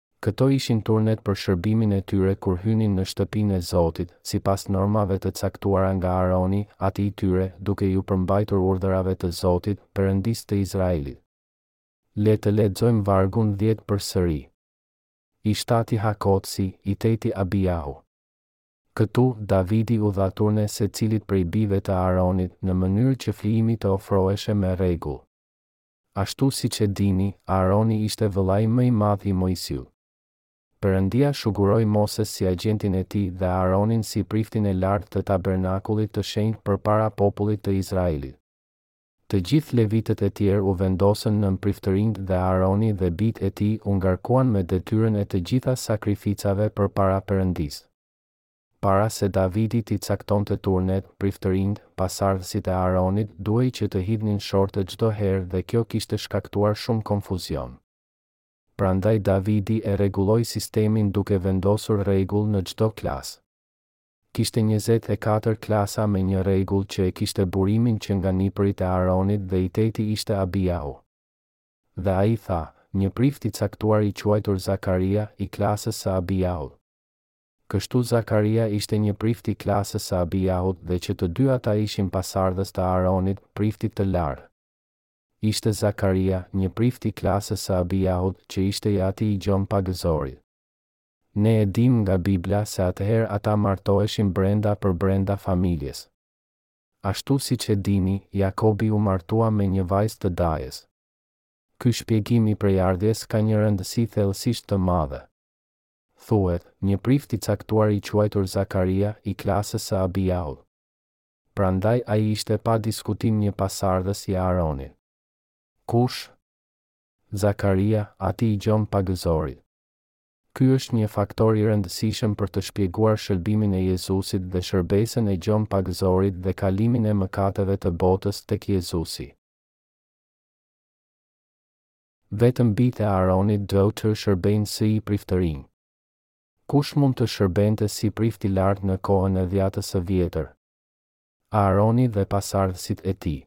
Këto ishin turnet për shërbimin e tyre kur hynin në shtëpinë e Zotit, sipas normave të caktuara nga Aroni, ati i tyre, duke iu përmbajtur urdhërave të Zotit, Perëndisë të Izraelit. Le të lexojmë vargun dhjetë përsëri. I shtati Hakotsi, i teti Abijahu. Këtu, Davidi u dha turne secilit prej bijve të Aronit, në mënyrë që flijimi të ofroheshe me rregull. Ashtu siç e dini, Aaroni ishte vëllai më i madh i Moisiu. Perëndia shuguroi Moses si agjentin e tij dhe Aaronin si priftin e lartë të tabernakullit të shenjtë përpara popullit të Izraelit. Të gjithë levitët e tjerë u vendosën në priftërinë dhe Aaroni dhe bijtë e tij u ngarkuan me detyrën e të gjitha sakrificave përpara Perëndisë. Para se Davidi t'i caktonte turnet, priftërinjtë, pasardhësit e Aaronit, duhej që të hidhnin shorte çdo herë dhe kjo kishte shkaktuar shumë konfuzion. Prandaj Davidi e rregulloi sistemin duke vendosur rregull në çdo klasë. Kishte njëzet e katër klasa me një rregull që e kishte burimin që nga nipërit e Aaronit dhe i teti ishte Abijahu. Dhe ai tha, Një prift i caktuar i quajtur Zakaria, i klasës së Abijahu. Kështu Zakaria ishte një prift i klasës së Abijahut dhe që të dy ata ishin pasardhës të Aaronit, priftit të lartë. Ishte Zakaria, një prift i klasës së Abijahut, që ishte i ati i Gjon Pagëzorit. Ne e dimë nga Bibla se atëherë ata martoheshin brenda për brenda familjes. Ashtu siç e dini, Jakobi u martua me një vajzë të dajës. Ky shpjegim i prejardhjes ka një rëndësi thellësisht të madhe. thuhet, një prift i caktuar i quajtur Zakaria, i klasës së Abijaut. Prandaj ai ishte pa diskutim një pasardhës i Aaronit. Kush? Zakaria, ati i Gjon Pagëzorit. Ky është një faktor i rëndësishëm për të shpjeguar shërbimin e Jezusit dhe shërbesën e Gjon Pagëzorit dhe kalimin e mëkateve të botës tek Jezusi. Vetëm bijtë e Aaronit do të shërbejnë si priftërinj. Kush mund të shërbente si prift i lartë në kohën e dhjatës së vjetër? Aaroni dhe pasardhësit e tij.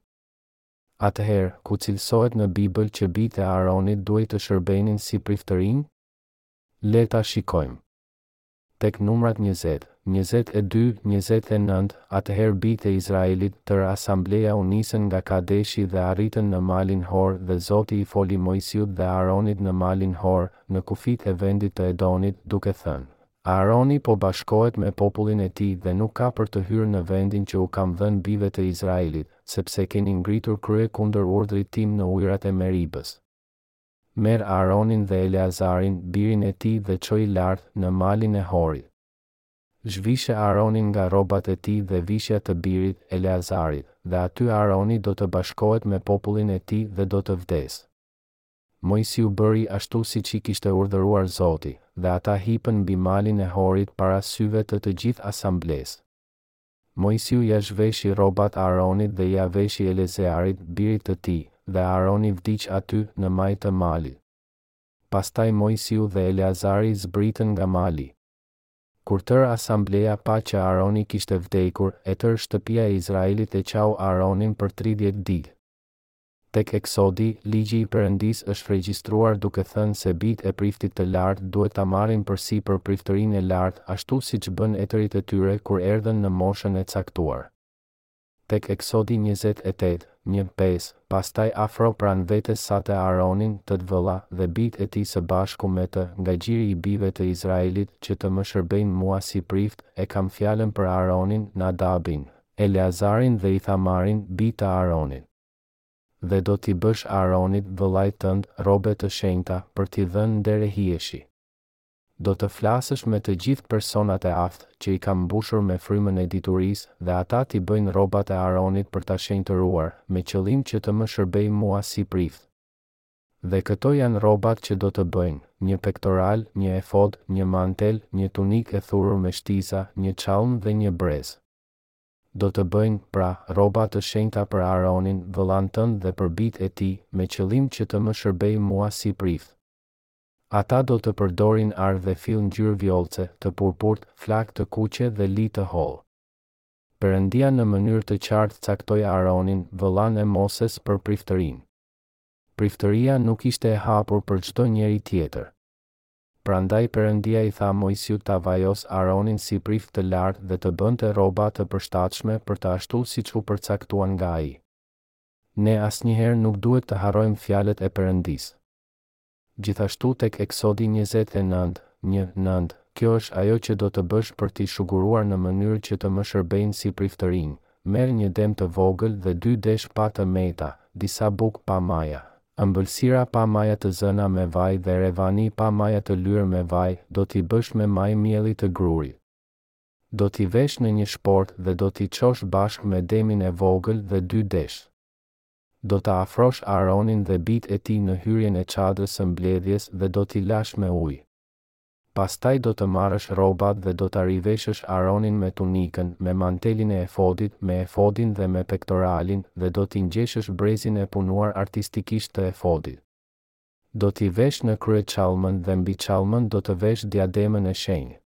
Atëherë, ku cilësohet në Bibël që bijtë e Aaronit duhej të shërbenin si priftërinj? Le ta shikojmë. tek numrat njëzet, njëzet e dy, njëzet e nëntë, Atëherë bijtë e Izraelit, tërë asambleja u nisën nga Kadeshi dhe arritën në malin Hor dhe Zoti i foli Moisiut dhe Aaronit në malin Hor, në kufijtë e vendit të Edomit, duke thënë, Aaroni po bashkohet me popullin e tij dhe nuk ka për të hyrë në vendin që u kam dhënë bijve të Izraelit, sepse keni ngritur krye kundër urdhrit tim në ujërat e Meribës. Merr Aaronin dhe Eleazarin, birin e tij dhe çoji lart, në malin e Horit. Zhvishe Aaronin nga rrobat e tij dhe vishja të birit, Eleazarit, dhe aty Aaroni do të bashkohet me popullin e tij dhe do të vdesë. Moisiu bëri ashtu siç i kishte urdhëruar Zoti, dhe ata hipën mbi malin e Horit para syve të të gjithë asamblesë. Moisiu ia zhveshi rrobat Aaronit dhe ia veshi Eleazarit, birit të tij, dhe Aaroni vdiq aty, në majë të malit. Pastaj Moisiu dhe Eleazari zbritën nga mali. Kur tërë asambleja pa që Aaroni kishte vdekur, e tërë shtëpia e Izraelit e qau Aaronin për tridhjetë ditë. Tek Eksodi, ligji i Perëndisë është regjistruar duke thënë se bijtë e Priftit të Lartë duhet ta marrin përsipër priftërinë e lartë ashtu siç bënë etërit e tyre kur erdhën në moshën e caktuar. Tek Eksodi njëzet e tetë, një, pesë, Pastaj afro pranë vetes sate Aaronin, tët vëlla, dhe bijtë e tij së bashku me të, nga gjiri i bijve të Izraelit, që të më shërbejnë mua si prift, e kam fjalën për Aaronin, Nadabin, Eleazarin dhe Ithamarin, bij të Aaronit. Dhe do t'i bësh Aaronit, vëllait tënd, rrobe të shenjta, për t'i dhënë nder e hijeshi. Do të flasësh me të gjithë personat e aftë, që i kam mbushur me frymën e diturisë, dhe ata t'i bëjnë rrobat e Aaronit për ta shenjtëruar, me qëllim që të më shërbejë mua si prift. Dhe këto janë rrobat që do të bëjnë, një pektoral, një efod, një mantel, një tunikë e thurur me shtiza, një çallmë dhe një brez. do të bëjnë, pra, rroba të shenjta për Aaronin, vëllanë tënd dhe për bijtë e tij, me qëllim që të më shërbejë mua si prift. Ata do të përdorin ar dhe fill ngjyrë vjollce, të purpurtë, flakë të kuqe dhe li të hollë. Perëndia në mënyrë të qartë caktoi Aaronin, vëllanë e Moses, për priftërinë. Priftëria nuk ishte e hapur për çdo njeri tjetër. Prandaj Perëndia i tha Moisiut ta vajoste Aronin si prift të lartë dhe të bënte rroba të përshtatshme për të ashtu siç u përcaktuan nga ai. Ne asnjëherë nuk duhet të harrojmë fjalët e Perëndisë. Gjithashtu tek Eksodi njëzet e nëntë, një, nëntë, Kjo është ajo që do të bësh për t'i shuguruar në mënyrë që të më shërbejnë si priftërinj, Merr një dem të vogël dhe dy desh pa të meta, disa bukë pa maja, Ëmbëlsira pa maja të zëna me vaj dhe revani pa maja të lyrë me vaj do t'i bësh me majë mielli të gruri. Do t'i vesh në një shportë dhe do t'i çosh bashkë me demin e vogël dhe dy desh. Do ta afrosh Aaronin dhe bijtë e tij në hyrjen e çadrës së mbledhjes dhe do t'i lash me ujë. Pastaj do të marrësh rrobat dhe do ta riveshësh Aronin me tunikën, me mantelin e efodit, me efodin dhe me pektoralin, dhe do t'i ngjeshësh brezin e punuar artistikisht të efodit. Do t'i vësh në krye çallmën dhe mbi çallmën do të vësh diademën e shenjtë.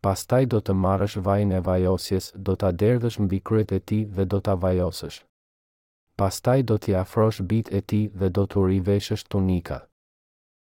Pastaj do të marrësh vajin e vajosjes, do ta derdhësh mbi kryet e tij dhe do ta vajosësh. Pastaj do t'i afrosh bijtë e tij dhe do t'u riveshësh tunikat.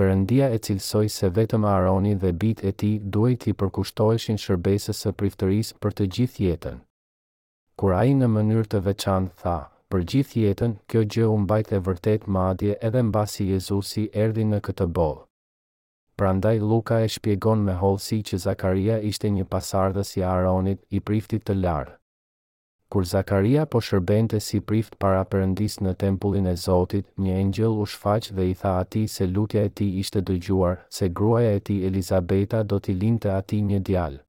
Perëndia e cilësoi se vetëm Aaroni dhe bijtë e tij duhej t'i përkushtoheshin shërbesës së priftërisë për të gjithë jetën. Kur ai në mënyrë të veçantë tha, për gjithë jetën, kjo gjë u mbajt e vërtetë madje edhe mbasi Jezusi erdhi në këtë botë. Prandaj Luka e shpjegon me hollësi që Zakaria ishte një pasardhës i Aaronit, i Priftit të Lartë. Kur Zakaria po shërbente si prift para Perëndisë në tempullin e Zotit, një engjëll u shfaq dhe i tha atij se lutja e tij ishte dëgjuar, se gruaja e tij Elizabeta do t'i lindte atij një djalë.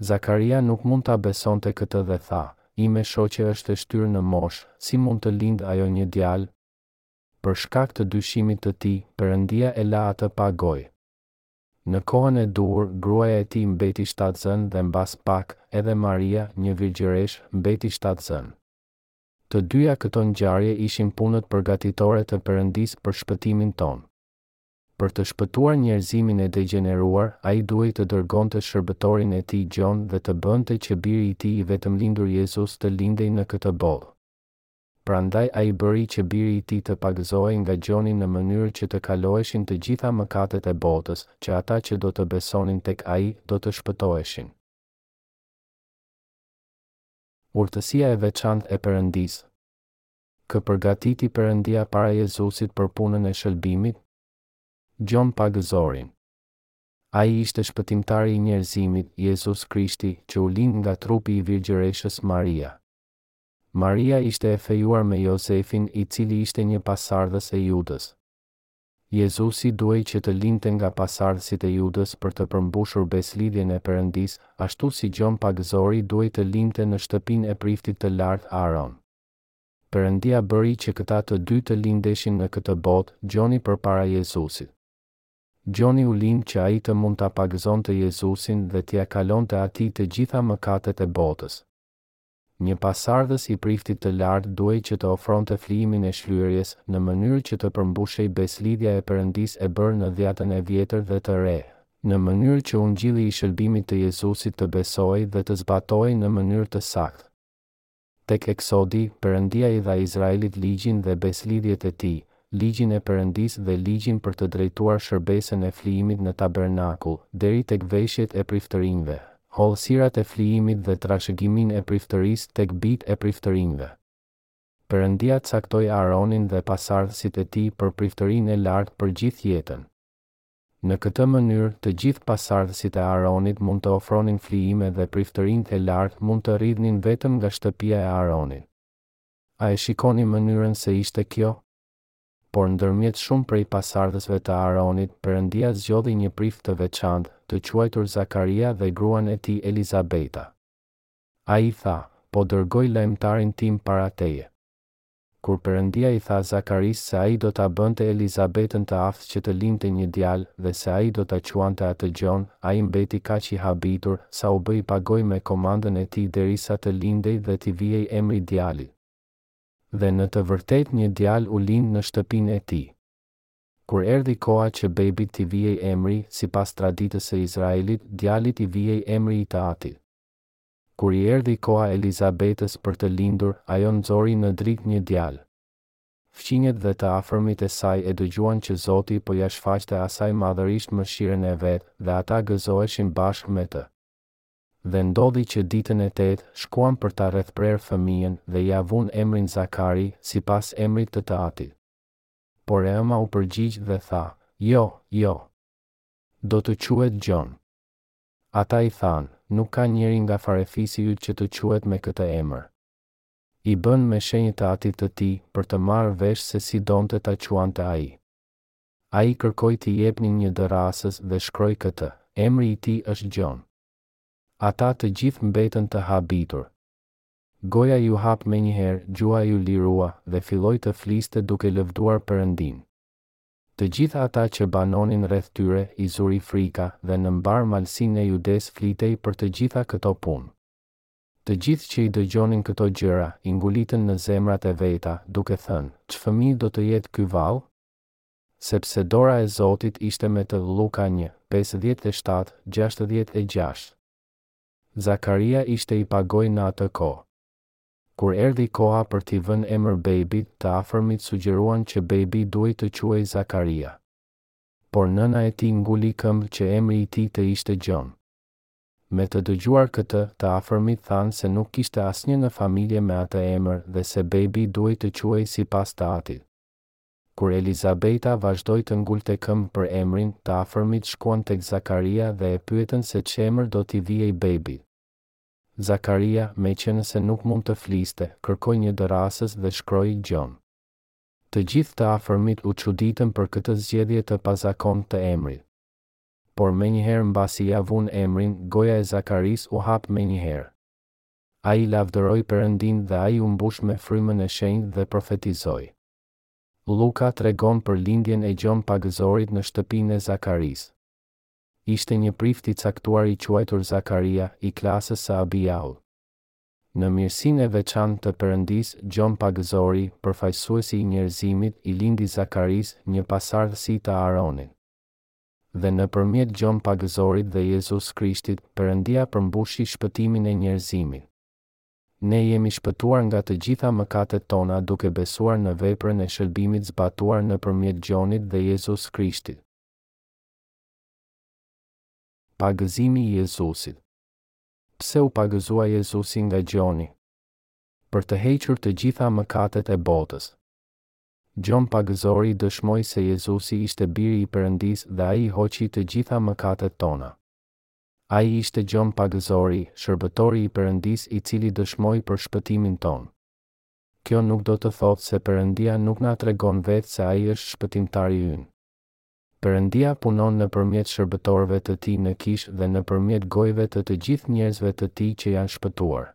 Zakaria nuk mund ta besonte këtë dhe tha, Ime shoqe është e shtyrë në moshë, si mund të lindë ajo një djalë? Për shkak të dyshimit të tij, Perëndia e la atë pa gojë. Në kohën e duhur, gruaja e tij mbeti shtatzënë dhe mbas pak, edhe Maria, një virgjëreshë, mbeti shtatzënë. Të dyja këto ngjarje ishin punët përgatitore të Perëndisë për shpëtimin tonë. Për të shpëtuar njerëzimin e degjeneruar, ai duhej të dërgonte shërbëtorin e tij Gjon dhe të bënte që biri i tij i vetëmlindur Jezus të lindej në këtë botë. Prandaj ai bëri që biri i tij të pagëzohej nga Gjoni në mënyrë që të kaloheshin të gjitha mëkatet e botës, që ata që do të besonin tek ai, do të shpëtoheshin. Urtësia e veçantë e Perëndisë Kë përgatiti Perëndia para Jezusit për punën e shëlbimit? Gjon Pagëzorin. Ai ishte shpëtimtari i njerëzimit, Jezus Krishti, që u lind nga trupi i Virgjëreshës Maria. Maria ishte e fejuar me Jozefin i cili ishte një pasardhës e Judës. Jezusi duhej që të lindte nga pasardhësit e Judës për të përmbushur besëlidhjen e Perëndisë, ashtu si Gjon Pagëzori duhej të lindte në shtëpinë e priftit të lartë Aaron. Perëndia bëri që këta të dy të lindeshin në këtë botë, Gjoni përpara Jezusit. Gjoni u lind që ai të mund ta pagëzonte Jezusin dhe t'ia kalonte atij të gjitha mëkatet e botës. Një pasardhës i priftit të lartë duhej që të ofronte flijimin e shlyerjes, në mënyrë që të përmbushej besëlidhja e Perëndisë e bërë në Dhjatën e Vjetër dhe të Re, në mënyrë që ungjilli i shëlbimit të Jezusit të besohej dhe të zbatohej në mënyrë të saktë. Tek Eksodi, Perëndia i dha Izraelit Ligjin dhe besëlidhjet e tij, Ligjin e Perëndisë dhe Ligjin për të drejtuar shërbesën e flijimit në tabernakull, deri tek veshjet e priftërinjve, hollësirat e flijimit dhe trashëgiminë e priftërisë tek bijtë e priftërinjve. Perëndia caktoi Aaronin dhe pasardhësit e tij për priftërinë e lartë për gjithë jetën. Në këtë mënyrë, të gjithë pasardhësit e Aaronit mund të ofronin flijime dhe priftërinjtë e lartë mund të rridhnin vetëm nga shtëpia e Aaronit. A e shikoni mënyrën se ishte kjo? Por ndërmjet shumë prej pasardhësve të Aaronit, Perëndia zgjodhi një prift të veçantë, të quajtur Zakaria dhe gruan e tij Elizabeta. Ai tha, Po dërgoj lajmëtarin tim para teje. Kur Perëndia i tha Zakarisë se ai do ta bënte Elizabetën të aftë që të lindte një djalë dhe se ai do ta quante atë Gjon, ai mbeti kaq i habitur, sa u bë i pagojë me komandën e tij derisa të lindej dhe t'i vihej emri djalit. Dhe në të vërtetë një djalë u lind në shtëpinë e tij. Kur erdhi koha që bebit t'i vihej emri, sipas traditës së Izraelit, djalit i vihej emri i të atit. Kur i erdhi koha Elizabetës për të lindur, ajo nxori në dritë një djalë. Fqinjët dhe të afërmit e saj e dëgjuan që Zoti po ia shfaqte asaj madhërisht mëshirën e Vet dhe ata gëzoheshin bashkë me të. Dhe ndodhi që ditën e tetë, shkuan për ta rrethprerë fëmijën dhe ia vunë emrin Zakari, sipas emrit të të atit. Por e ëma u përgjigj dhe tha, Jo, jo. Do të quhet Gjon. Ata i thanë, Nuk ka njeri nga farefisi yt që të quhet me këtë emër. i bën me shenjë të atit të tij për të marrë vesh se si donte ta quante ai. Ai kërkoi t'i jepnin një dërrasëz dhe shkroi këtë, Emri i tij është Gjon. Ata të gjithë mbetën të habitur. Goja iu hap menjëherë, gjuha iu lirua dhe filloi të fliste duke lëvduar Perëndinë. Të gjithë ata që banonin rreth tyre i zuri frika dhe në mbarë malësinë e Judesë flitej për të gjitha këto punë. Të gjithë që i dëgjonin këto gjëra, i ngulitën në zemrat e veta, duke thënë, Ç'fëmijë do të jetë ky vallë? Sepse dora e Zotit ishte me të. Lluka një, pesëdhjetë e shtatë, gjashtëdhjetë e gjashtë Zakaria ishte i pagojë në atë kohë. Kur erdhi koha për t'i vënë emër bejbit, të afërmit sugjeruan që bejbi duhej të quhej Zakaria. Por nëna e tij nguli këmbë që emri i tij të ishte Gjon. Me të dëgjuar këtë, të afërmit thanë se nuk kishte asnjë në familje me atë emër dhe se bejbi duhej të quhej sipas të atit. Kur Elizabeta vazhdoi të ngulte këmbë për emrin, të afërmit shkuan tek Zakaria dhe e pyetën se ç'emër do t'i vihej bejbit. Zakaria, meqenëse nuk mund të fliste, kërkoi një dërrasëz dhe shkroi Gjon. Të gjithë të afërmit u çuditën për këtë zgjedhje të pazakontë të emrit. Por menjëherë mbasi ia vunë emrin, goja e Zakarisë u hap menjëherë. Ai lavdëroi Perëndinë dhe ai u mbush me Frymën e Shenjtë dhe profetizoi. Lluka tregon për lindjen e Gjon Pagëzorit në shtëpinë e Zakarisë. Ishte një prift i caktuar i quajtur Zakaria, i klasës së Abijaut. Në mirësinë e veçantë të Perëndisë, Gjon Pagëzori, përfaqësuesi i njerëzimit, i lindi Zakarisë, një pasardhësi të Aaronit. Dhe nëpërmjet Gjon Pagëzorit dhe Jezus Krishtit, Perëndia përmbushi shpëtimin e njerëzimit. Ne jemi shpëtuar nga të gjitha mëkatet tona duke besuar në veprën e shëlbimit zbatuar nëpërmjet Gjonit dhe Jezus Krishtit. Pagëzimi i Jezusit Pse u pagëzua Jezusi nga Gjoni? Për të hequr të gjitha mëkatet e botës. Gjon pagëzori dëshmoi se Jezusi ishte biri i Perëndisë dhe ai hoqi të gjitha mëkatet tona. Ai ishte Gjon pagëzori, shërbëtori i Perëndisë i cili dëshmoi për shpëtimin tonë. Kjo nuk do të thotë se Perëndia nuk na tregon vetë se ai është shpëtimtari ynë. Perëndia punon nëpërmjet shërbëtorëve të tij në kishë dhe nëpërmjet gojëve të të gjithë njerëzve të tij që janë shpëtuar.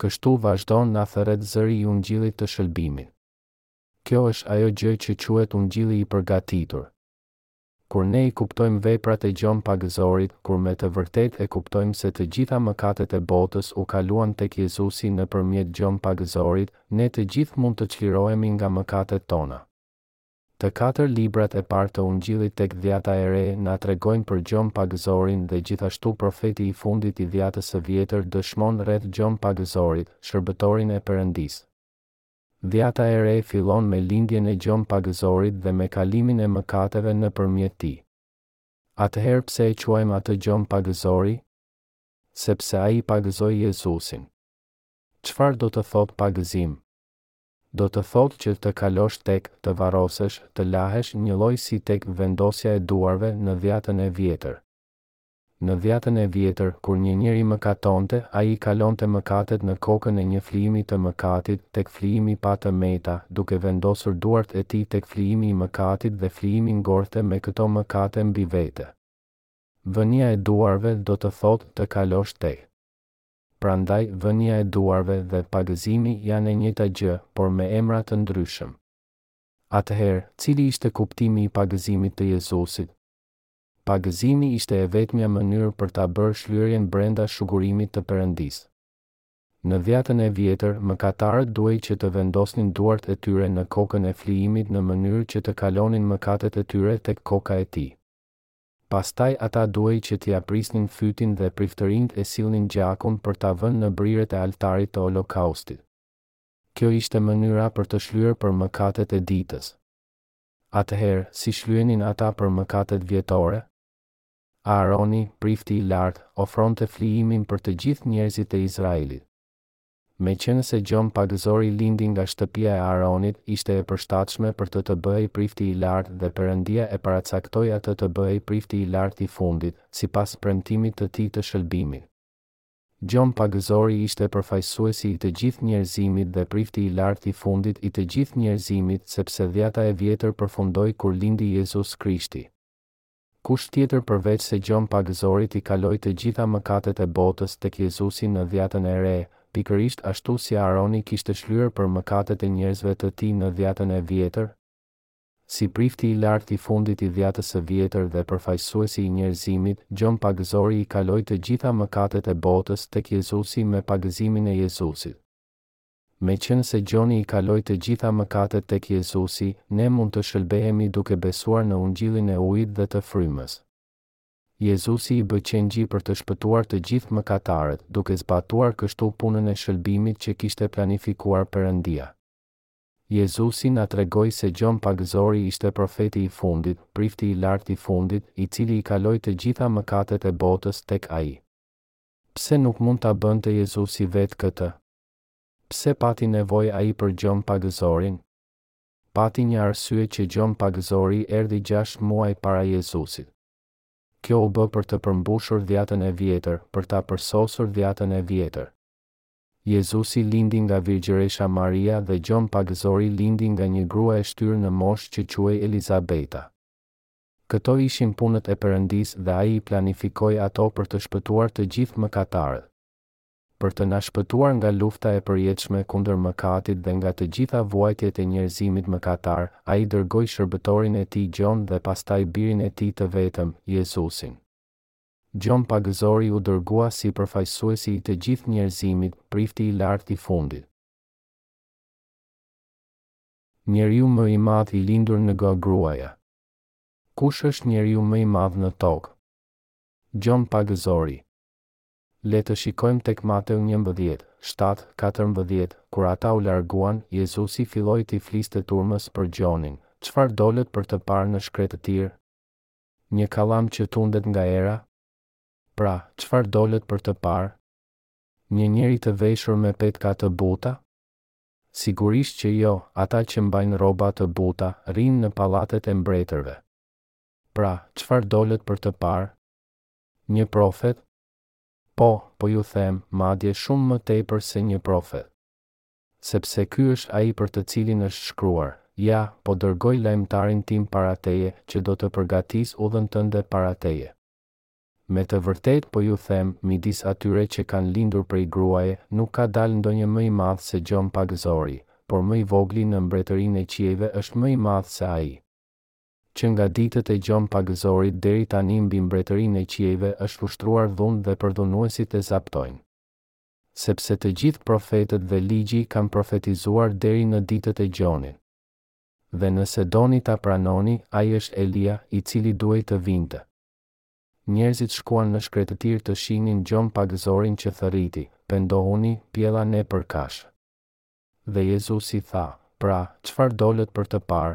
Kështu vazhdon na thërret zëri i ungjillit të shëlbimit. Kjo është ajo gjë që quhet ungjilli i përgatitur. Kur ne i kuptojmë veprat e Gjon Pagëzorit, kur me të vërtetë e kuptojmë se të gjitha mëkatet e botës u kaluan tek Jezusi nëpërmjet Gjon Pagëzorit, ne të gjithë mund të çlirohemi nga mëkatet tona. Të katër librat e parë të Ungjillit tek Dhjata e Re na tregojnë për Gjon Pagëzorin dhe gjithashtu profeti i fundit i Dhjatës së Vjetër dëshmon rreth Gjon Pagëzorit, shërbëtorin e Perëndisë. Dhjata e Re fillon me lindjen e Gjon Pagëzorit dhe me kalimin e mëkateve nëpërmjet tij. Atëherë pse e quajmë atë Gjon Pagëzori? Sepse ai pagëzoi Jezusin. Çfarë do të thotë pagëzim? do të thotë që të kalosh tek të varrosesh, të lahesh njëlloj si tek vendosja e duarve në dhjatën e vjetër. Në dhjatën e vjetër, kur një njeri mëkatonte, ai i kalonte mëkatet në kokën e një flijimi të mëkatit, tek flijimi pa të meta, duke vendosur duart e tij tek flijimi i mëkatit dhe flijimi ngordhte me këto mëkate mbi vete. Vënia e duarve do të thotë të kalosh tek. Prandaj, vënia e duarve dhe pagëzimi janë e njëjta gjë, por me emra të ndryshëm. Atëherë, cili ishte kuptimi i pagëzimit të Jezusit? Pagëzimi ishte e vetmja mënyrë për ta bërë shlyerjen brenda shugurimit të Perëndisë. Në Dhjatën e Vjetër, mëkatarët duhej që të vendosnin duart e tyre në kokën e flijimit në mënyrë që të kalonin mëkatet e tyre tek koka e tij. Pastaj ata duhej që t'ia prisnin fytin dhe priftërinjtë e sillnin gjakun për ta vënë në brirët e altarit të Holokaustit. Kjo ishte mënyra për të shlyer për mëkatet e ditës. Atëherë, si shlyenin ata për mëkatet vjetore? Aaroni, Prifti i Lartë, ofronte flijimin për të gjithë njerëzit e Izraelit. Meqenëse Gjon pagëzori lindi nga shtëpia e Aaronit ishte e përshtatshme për të të bëhej prifti i lartë dhe Perëndia e paracaktoi atë të bëhej prifti i lartë i fundit, sipas premtimit të tij të shëlbimit. Gjon pagëzori ishte përfaqësuesi i të gjithë njerëzimit dhe prifti i lartë i fundit i të gjithë njerëzimit sepse dhjata e vjetër përfundoi kur lindi Jezus Krishti. Kush tjetër përveçse Gjon Pagëzorit i kaloi të gjitha mëkatet e botës tek Jezusi në Dhjatën e Re, pikërisht ashtu si Aaroni kishte shlyer për mëkatet e njerëzve të tij në Dhjatën e Vjetër? Si Prifti i Lartë i fundit i Dhjatës së Vjetër dhe Përfaqësuesi i njerëzimit, Gjon Pagëzori i kaloi të gjitha mëkatet e botës tek Jezusi me pagëzimin e Jezusit. Meqenëse Gjoni i kaloi të gjitha mëkatet tek Jezusi, ne mund të shëlbehemi duke besuar në Ungjillin e Ujit dhe të Frymës. Jezusi i bë qengji për të shpëtuar të gjithë mëkatarët, duke zbatuar kështu punën e shëlbimit që kishte planifikuar Perëndia. Jezusi na tregoi se Gjon Pagëzori ishte profeti i fundit, prifti i lartë i fundit, i cili i kaloi të gjitha mëkatet e botës tek ai. Pse nuk mund ta bënte Jezusi vetë këtë? Pse pati nevojë ai për Gjon Pagëzorin? Pati një arsye që Gjon Pagëzori erdhi gjashtë muaj para Jezusit. Kjo u bë për të përmbushur dhjatën e vjetër, për ta përsosur dhjatën e vjetër. Jezusi lindi nga Virgjëresha Maria dhe Gjon Pagëzori lindi nga një grua e shtyrë në moshë që quhej Elizabeta. Këto ishin punët e Perëndisë dhe ai i planifikoi ato për të shpëtuar të gjithë mëkatarët. për të na shpëtuar nga lufta e përjetshme kundër mëkatit dhe nga të gjitha vuajtjet e njerëzimit mëkatar, ai dërgoi shërbëtorin e tij Gjon dhe pastaj birin e tij të vetëm, Jezusin. Gjon pagëzori u dërgua si përfaqësuesi i të gjithë njerëzimit, prifti i lartë i fundit. Njeriu më i madh i lindur nga gruaja. Kush është njeriu më i madh në tokë? Gjon pagëzori. Le të shikojmë tek Mateu njëmbëdhjetë, shtatë, katërmbëdhjetë, Kur ata u larguan, Jezusi filloi t'i fliste turmës për Gjonin, Çfarë dolët për të parë në shkretëtirë? Një kallam që tundet nga era? Pra, çfarë dolët për të parë? Një njeri të veshur me petka të buta? Sigurisht që jo, ata që mbajnë rroba të buta, rrinë në pallatet e mbretërve. Pra, çfarë dolët për të parë? Një profet? Po, po ju them, madje shumë më tepër se një profet. Sepse ky është ai për të cilin është shkruar, Ja, po dërgoj lajmëtarin tim para teje, që do të përgatisë udhën tënde para teje. Me të vërtetë po ju them, midis atyre që kanë lindur prej gruaje, nuk ka dalë ndonjë më i madh se Gjon Pagëzori, por më i vogli në mbretërinë e qiejve është më i madh se ai. Që nga ditët e Gjon Pagëzorit deri tani mbi mbretërinë e qiejve është ushtruar dhunë dhe përdhunuesit e zaptojnë. Sepse të gjithë profetët dhe ligji kanë profetizuar deri në ditët e Gjonit. Dhe nëse doni ta pranoni, ai është Elia, i cili duhej të vinte. Njerëzit shkuan në shkretëtirë të shihnin Gjon Pagëzorin që thërriti, Pendohuni, pjella nepërkash. Dhe Jezusi tha, Pra, çfarë dolët për të parë?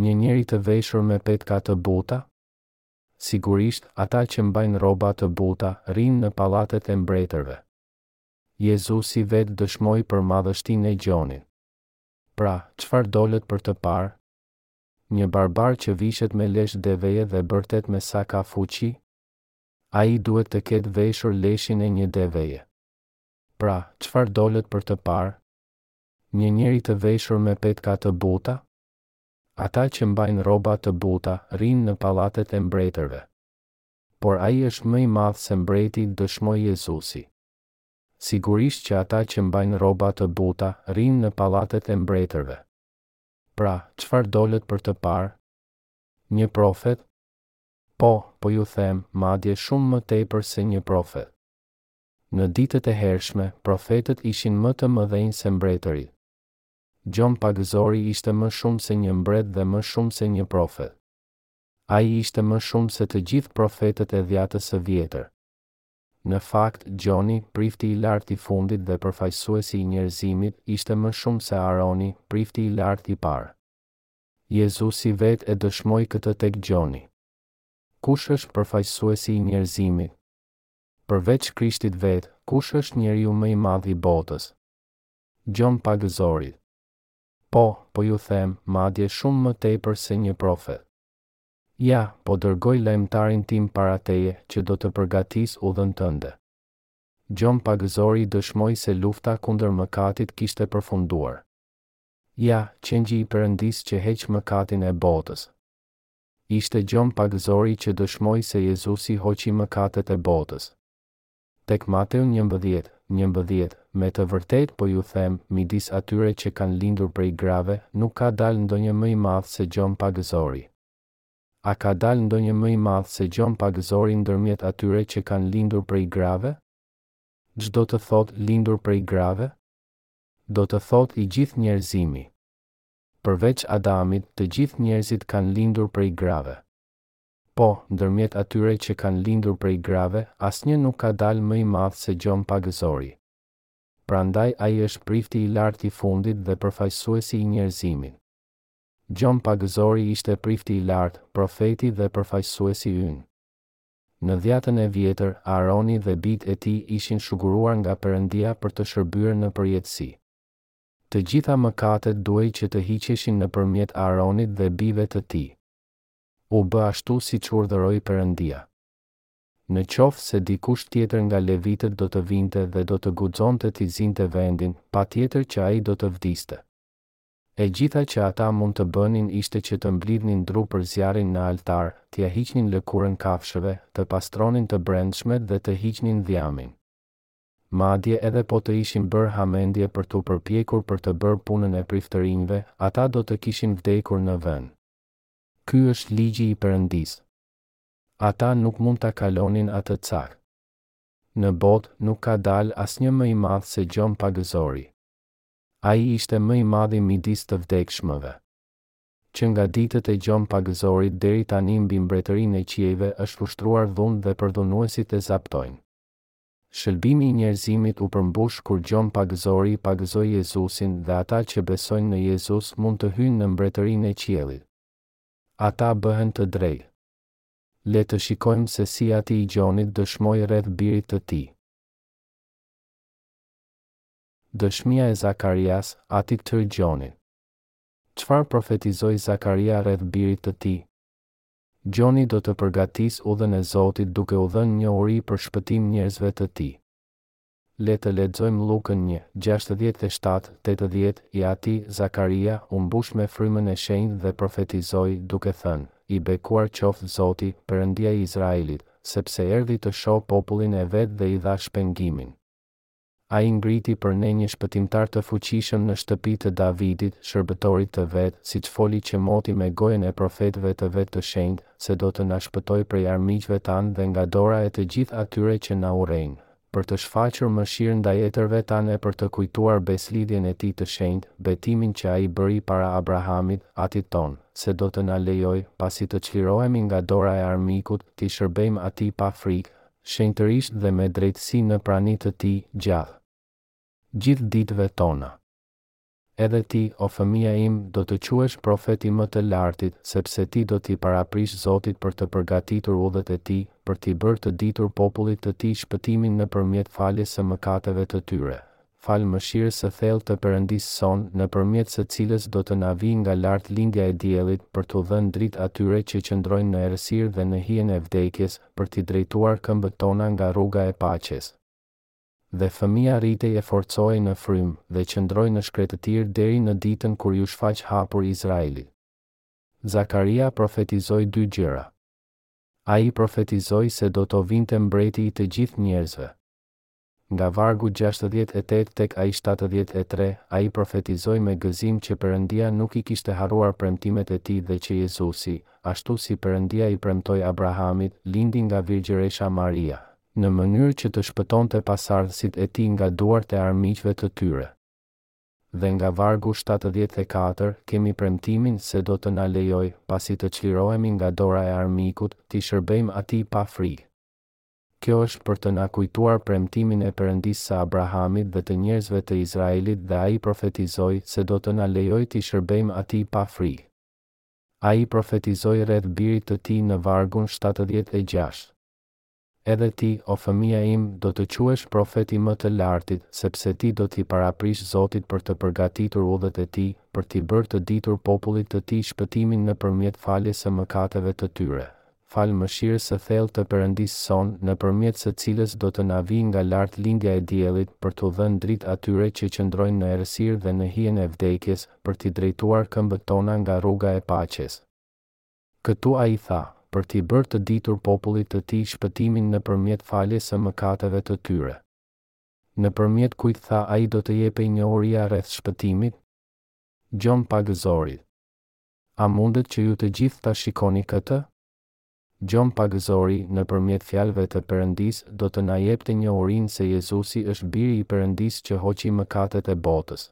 Një njeri të veshur me petka të buta? Sigurisht, ata që mbajnë rroba të buta, rrinë në pallatet e mbretërve. Jezusi vetë dëshmoi për madhështinë e Gjonit. Pra, çfarë dolët për të parë? Një barbar që vishet me lesh deveje dhe bërtet me sa ka fuqi? Ai duhet të ketë veshur leshin e një deveje. Pra, çfarë dolët për të parë? Një njeri të veshur me petka të buta? Ata që mbajnë rroba të buta, rrinë në pallatet e mbretërve. Por ai është më i madh se mbreti, dëshmoi Jezusi. Sigurisht që ata që mbajnë rroba të buta, rrinë në pallatet e mbretërve. Pra, çfarë dolët për të parë? Një profet? Po, po ju them, madje shumë më tepër se një profet. Në ditët e hershme, profetët ishin më të mëdhenj se mbretërit. Gjon Pagëzori ishte më shumë se një mbret dhe më shumë se një profet. Ai ishte më shumë se të gjithë profetët e Dhjatës së Vjetër. Në fakt, Gjoni, prifti i lartë i fundit dhe përfaqësuesi i njerëzimit, ishte më shumë se Aroni, prifti i lartë i parë. Jezusi vetë e dëshmoi këtë tek Gjoni. Kush është përfaqësuesi i njerëzimit? Përveç Krishtit vetë, kush është njeriu më i madh i botës? Gjon Pagëzori. Po, po ju them, madje shumë më tepër se një profet. Ja, po dërgoj lajmëtarin tim para teje, që do të përgatisë udhën tënde. Gjon Pagëzori dëshmoi se lufta kundër mëkatit kishte përfunduar. Ja, qengji i Perëndisë që heq mëkatin e botës. Ishte Gjon Pagëzori që dëshmoi se Jezusi hoqi mëkatet e botës. Tek Mateu njëmbëdhjetë, njëmbëdhjetë, Me të vërtetë po ju them, midis atyre që kanë lindur prej grave, nuk ka dalë ndonjë më i madh se Gjon Pagëzori. A ka dalë ndonjë më i madh se Gjon Pagëzori ndërmjet atyre që kanë lindur prej grave? Ç'do të thotë lindur prej grave? Do të thotë i gjithë njerëzimi. Përveç Adamit, të gjithë njerëzit kanë lindur prej grave. Po, ndërmjet atyre që kanë lindur prej grave, asnjë nuk ka dalë më i madh se Gjon Pagëzori. Prandaj ai është prifti i lartë i fundit dhe përfaqësuesi i njerëzimit. Gjon Pagëzori ishte prifti i lartë, profeti dhe përfaqësuesi ynë. Në Dhjatën e Vjetër, Aroni dhe bijtë e tij ishin shuguruar nga Perëndia për të shërbyer në përjetësi. Të gjitha mëkatet duhej që të hiqeshin nëpërmjet Aaronit dhe bijve të tij. U bë ashtu siç urdhëroi Perëndia. Në qoftë se dikush tjetër nga levitët do të vinte dhe do të guxonte t'i zinte vendin, patjetër që ai do të vdiste. E gjitha që ata mund të bënin ishte që të mblidhnin dru për zjarrin në altar, t'ia hiqnin lëkurën kafshëve, të pastronin të brendshmet dhe të hiqnin dhjamin. Madje edhe po të ishin bërë hamendje për t'u përpjekur për të bërë punën e priftërinjve, ata do të kishin vdekur në vend. Ky është ligji i Perëndisë. Ata nuk mund ta kalonin atë cak. Në botë, nuk ka dalë asnjë më i madh se Gjon Pagëzori. Ai ishte më i madhi midis të vdekshmëve. Që nga ditët e Gjon Pagëzorit deri tani mbi mbretërinë e qiejve është ushtruar dhunë dhe përdhunuesit e zaptojnë. Shëlbimi i njerëzimit u përmbush kur Gjon Pagëzori pagëzoi Jezusin dhe ata që besojnë në Jezus mund të hyjnë në mbretërinë e qiellit. Ata bëhen të drejtë. Le të shikojmë se si ati i Gjonit dëshmoi rreth birit të tij. Dëshmia e Zakarias, atit të Gjonit. Çfarë profetizoi Zakaria rreth birit të tij? Gjoni do të përgatisë udhën e Zotit duke u dhënë njohuri për shpëtim njerëzve të tij. Le të lexojmë Lukën një, gjashtëdhjetë e shtatë, tetëdhjetë, I ati, Zakaria, u mbush me Frymën e Shenjtë dhe profetizoi, duke thënë, I bekuar qoftë Zoti, Perëndia i Izraelit, sepse erdhi të shohë popullin e vet dhe i dha shpengimin. Ai ngriti për ne një shpëtimtar të fuqishëm në shtëpi të Davidit, shërbëtorit të vet, siç foli që moti me gojën e profetëve të vet të shenjtë, se do të na shpëtojë prej armiqve tanë dhe nga dora e të gjithë atyre që na urrejnë, për të shfaqur mëshirë ndaj etërve tanë e për të kujtuar besëlidhjen e tij të shenjtë, betimin që ai bëri para Abrahamit, atit tonë, se do të na lejojë, pasi të çlirohemi nga dora e armikut, t'i shërbejmë atij pa frikë, Shenjtërisht dhe me drejtësi në prani të tij gjatë gjithë ditëve tona. Edhe ti, o fëmija im, do të quhesh profet i Më të Lartit, sepse ti do t'i paraprish Zotit për të përgatitur udhët e Tij, për t'i bërë të ditur popullit të Tij shpëtimin nëpërmjet faljes së mëkateve të tyre, falë mëshirës së thellë të Perëndisë sonë, nëpërmjet së cilës do të na vijë nga lart lindja e diellit, për t'u dhënë dritë atyre që qëndrojnë në errësirë dhe në hijen e vdekjes, për t'i drejtuar këmbët tona nga rruga e paqes. Dhe fëmija rritej e forcohej në frymë, dhe qëndroi në shkretëtirë deri në ditën kur iu shfaq hapur Izraelit. Zakaria profetizoi dy gjëra. Ai profetizoi se do të vinte Mbreti i të gjithë njerëzve. Nga vargu gjashtëdhjetë e tetë tek ai shtatëdhjetë e tre, ai profetizoi me gëzim që Perëndia nuk i kishte harruar premtimet e tij dhe që Jezusi, ashtu si Perëndia i premtoi Abrahamit, lindi nga Virgjëresha Maria, në mënyrë që të shpëtonte pasardhësit e tij nga duart e armiqve të tyre. Dhe nga vargu shtatëdhjetë e katër, kemi premtimin se do të na lejojë, pasi të çlirohemi nga dora e armikut, t'i shërbejmë atij pa frikë. Kjo është për të na kujtuar premtimin e Perëndisë së Abrahamit dhe të njerëzve të Izraelit dhe ai profetizoi se do të na lejojë t'i shërbejmë atij pa frikë. Ai profetizoi rreth birit të tij në vargun shtatëdhjetë e gjashtë, Edhe ti, o fëmija im, do të quhesh profet i Më të Lartit, sepse ti do t'i paraprish Zotit për të përgatitur udhët e tij, për t'i bërë të ditur popullit të tij shpëtimin nëpërmjet faljes së mëkateve të tyre, falë mëshirës së thellë të Perëndisë sonë, nëpërmjet së cilës do të na vijë nga lart lindja e diellit, për t'u dhënë dritë atyre që qëndrojnë në errësirë dhe në hijen e vdekjes, për t'i drejtuar këmbët tona nga rruga e paqes. Këtu ai tha, Për t'i bërë të ditur popullit të tij shpëtimin nëpërmjet faljes së mëkateve të tyre. Nëpërmjet kujt tha ai do të jepej njohuria rreth shpëtimit? Gjon Pagëzorit. A mundet që ju të gjithë ta shikoni këtë? Gjon Pagëzori nëpërmjet fjalëve të Perëndisë do të na jepte njohurinë se Jezusi është Biri i Perëndisë që hoqi mëkatet e botës.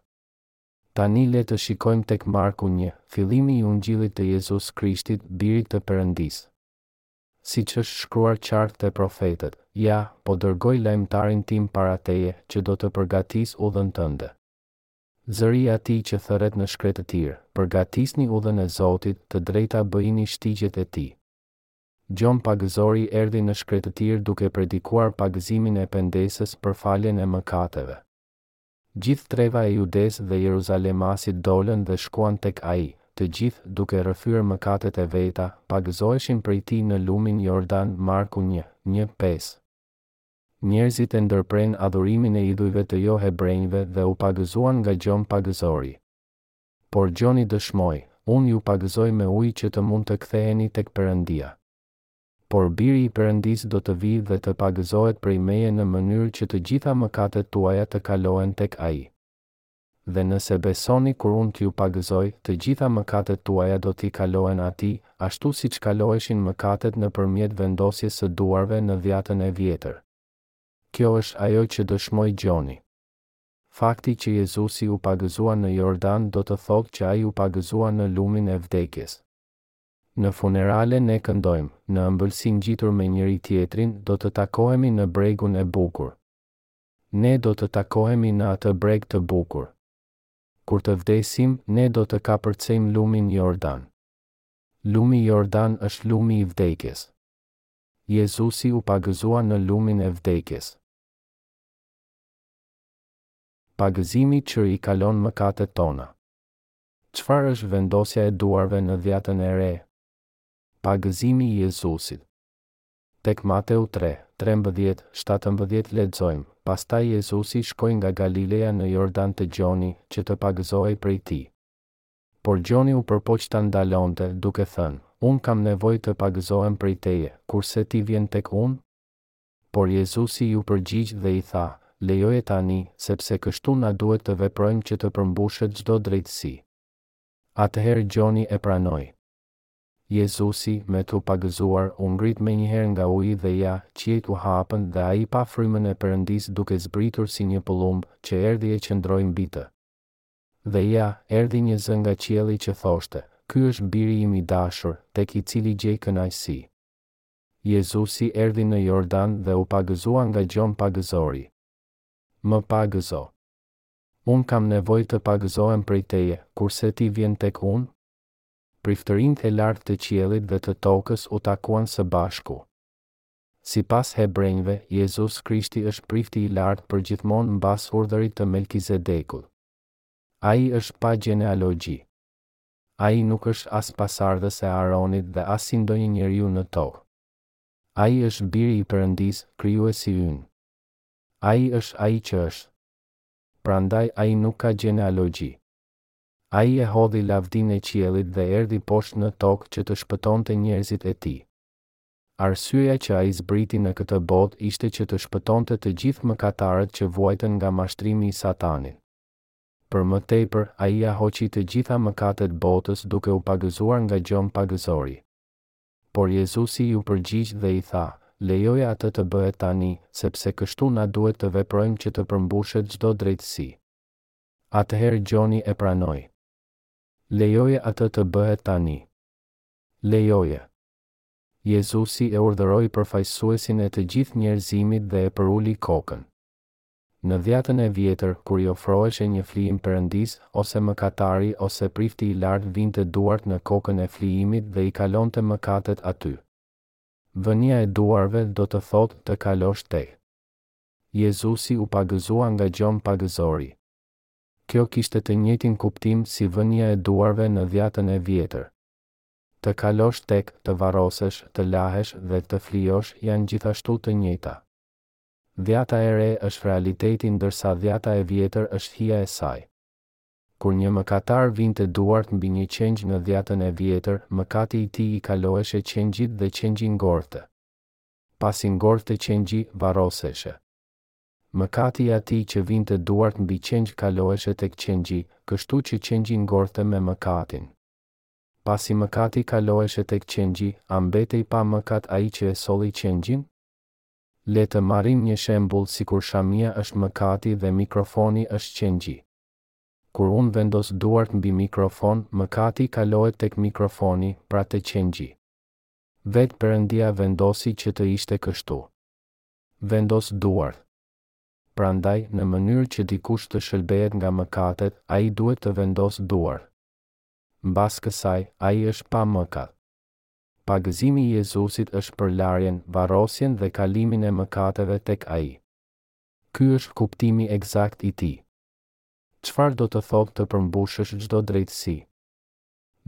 Tani le të shikojmë tek Marku një, fillimi i Ungjillit të Jezus Krishtit, Birit të Perëndisë. Siç është shkruar qartë te profetët, Ja, po dërgoj lajmëtarin tim para teje, që do të përgatisë udhën tënde. Zëri i atij që thërret në shkretëtirë, Përgatisni udhën e Zotit, të drejta bëjini shtigjet e tij. Gjon pagëzori erdhi në shkretëtirë duke predikuar pagëzimin e pendesës për faljen e mëkateve. Gjithë treva e Judesë dhe Jeruzalemasit dolën dhe shkuan tek ai, të gjithë, duke rrëfyer mëkatet e veta, pagëzoheshin prej tij në lumin Jordan, Marku një, një, pesë. Njerëzit e ndërprenë adhurimin e idhujve të jo-hebrenjve dhe u pagëzuan nga Gjon Pagëzori. Por Gjoni dëshmoi, Unë ju pagëzoj me ujë që të mund të ktheheni tek Perëndia. Por Biri i Perëndisë do të vijë dhe të pagëzohet prej meje në mënyrë që të gjitha mëkatet tuaja të kalohen tek Ai. Dhe nëse besoni kur unë t'ju pagëzoj, të gjitha mëkatet tuaja do t'i kalohen atij, ashtu siç kaloheshin mëkatet nëpërmjet vendosjes së duarve në dhjatën e vjetër. Kjo është ajo që dëshmoi Gjoni. Fakti që Jezusi u pagëzua në Jordan do të thotë që ai u pagëzua në lumin e vdekjes. Në funerale ne këndojmë, në ëmbëlsinë ngjitur me njëri-tjetrin, do të takohemi në bregun e bukur. Ne do të takohemi në atë breg të bukur. Kur të vdesim, ne do të kapërcejmë lumin Jordan. Lumi Jordan është lumi i vdekjes. Jezusi u pagëzua në lumin e vdekjes. Pagëzimi që i kalon mëkatet tona. Çfarë është vendosja e duarve në dhjatën e re? Pagëzimi i Jezusit. Tek Mateu tre, trembëdhjetë, shtatëmbëdhjetë lexojmë, Pastaj Jezusi shkoi nga Galileja në Jordan te Gjoni, që të pagëzohej prej tij. Por Gjoni u përpoq ta ndalonte, duke thënë, Unë kam nevojë të pagëzohem prej teje, kurse ti vjen tek unë? Por Jezusi iu përgjigj dhe i tha, Lejoje tani, sepse kështu na duhet të veprojmë që të përmbushet çdo drejtësi. Atëherë Gjoni e pranoi. Jezusi, me t'u pagëzuar, u ngrit menjëherë nga uji dhe ja, qiejt u hapën dhe ai pa frymën e Perëndisë duke zbritur si një pëllumb, që erdhi e qëndroi mbi të. Dhe ja, erdhi një zë nga qielli që thoshte, Ky është Biri im i dashur, tek i cili gjej kënaqësi. Jezusi erdhi në Jordan dhe u pagëzua nga Gjon Pagëzori. Më pagëzo. Unë kam nevojë të pagëzohem prej teje, kurse ti vjen tek unë? Priftërinjtë e lartë të qiellit dhe të tokës u takuan së bashku. Sipas Hebrenjve, Jezus Krishti është Prifti i Lartë përgjithmonë mbas urdhërit të Melkizedekut. Ai është pa gjenealogji. Ai nuk është as pasardhës i Aaronit dhe as i ndonjë njeriu në tokë. Ai është Biri i Perëndisë, Krijuesi ynë. Ai është ai që është. Prandaj ai nuk ka gjenealogji. Ai e hodhi lavdinë e qiellit dhe erdhi poshtë në tokë që të shpëtonte njerëzit e tij. Arsyeja që ai zbriti në këtë botë ishte që të shpëtonte të gjithë mëkatarët që vuajtën nga mashtrimi i Satanit. Për më tepër, ai ia hoqi të gjitha mëkatet botës duke u pagëzuar nga Gjon Pagëzori. Por Jezusi iu përgjigj dhe i tha, Lejoje atë të bëhet tani, sepse kështu na duhet të veprojmë që të përmbushet çdo drejtësi. Atëherë Gjoni e pranoi. Lejoje atë të bëhet tani. Lejoje. Jezusi e urdhëroi përfaqësuesin e të gjithë njerëzimit dhe e përuli kokën. Në Dhjatën e Vjetër, kur i ofroheshe një flijim Perëndisë, ose mëkatari ose prifti i lartë vinte duart në kokën e flijimit dhe i kalonte mëkatet aty. Vënia e duarve do të thotë të kalosh te. Jezusi u pagëzua nga Gjon Pagëzori. Kjo kishte të njëjtin kuptim si vënia e duarve në dhjatën e vjetër. Të kalosh tek, të varrosesh, të lahesh dhe të flijosh janë gjithashtu të njëjta. Dhjata e re është realiteti ndërsa dhjata e vjetër është hija e saj. Kur një mëkatar vinte duart mbi një qengj në dhjatën e vjetër, mëkati i tij i kaloheshe qengjit dhe qengji ngordhte. pasi ngordhte qengji, varroseshe. Mëkati i atij që vinte duart mbi qengj kaloheshe tek qengji, kështu që qengji ngordhte me mëkatin. Pasi mëkati kaloheshe tek qengji, a mbetej pa mëkat ai që e solli qengjin? Le të marrim një shembull sikur shamia është mëkati dhe mikrofoni është qengji. Kur unë vendos duart mbi mikrofon, mëkati kalohet tek mikrofoni, pra te qengji. Vetë Perëndia vendosi që të ishte kështu. Vendos duart. Prandaj, në mënyrë që dikush të shëlbehet nga mëkatet, ai duhet të vendosë duart. Mbas kësaj, ai është pa mëkat. Pagëzimi i Jezusit është për larjen, varrosjen dhe kalimin e mëkateve tek Ai. Ky është kuptimi eksakt i tij. Çfarë do të thotë të përmbushësh çdo drejtësi?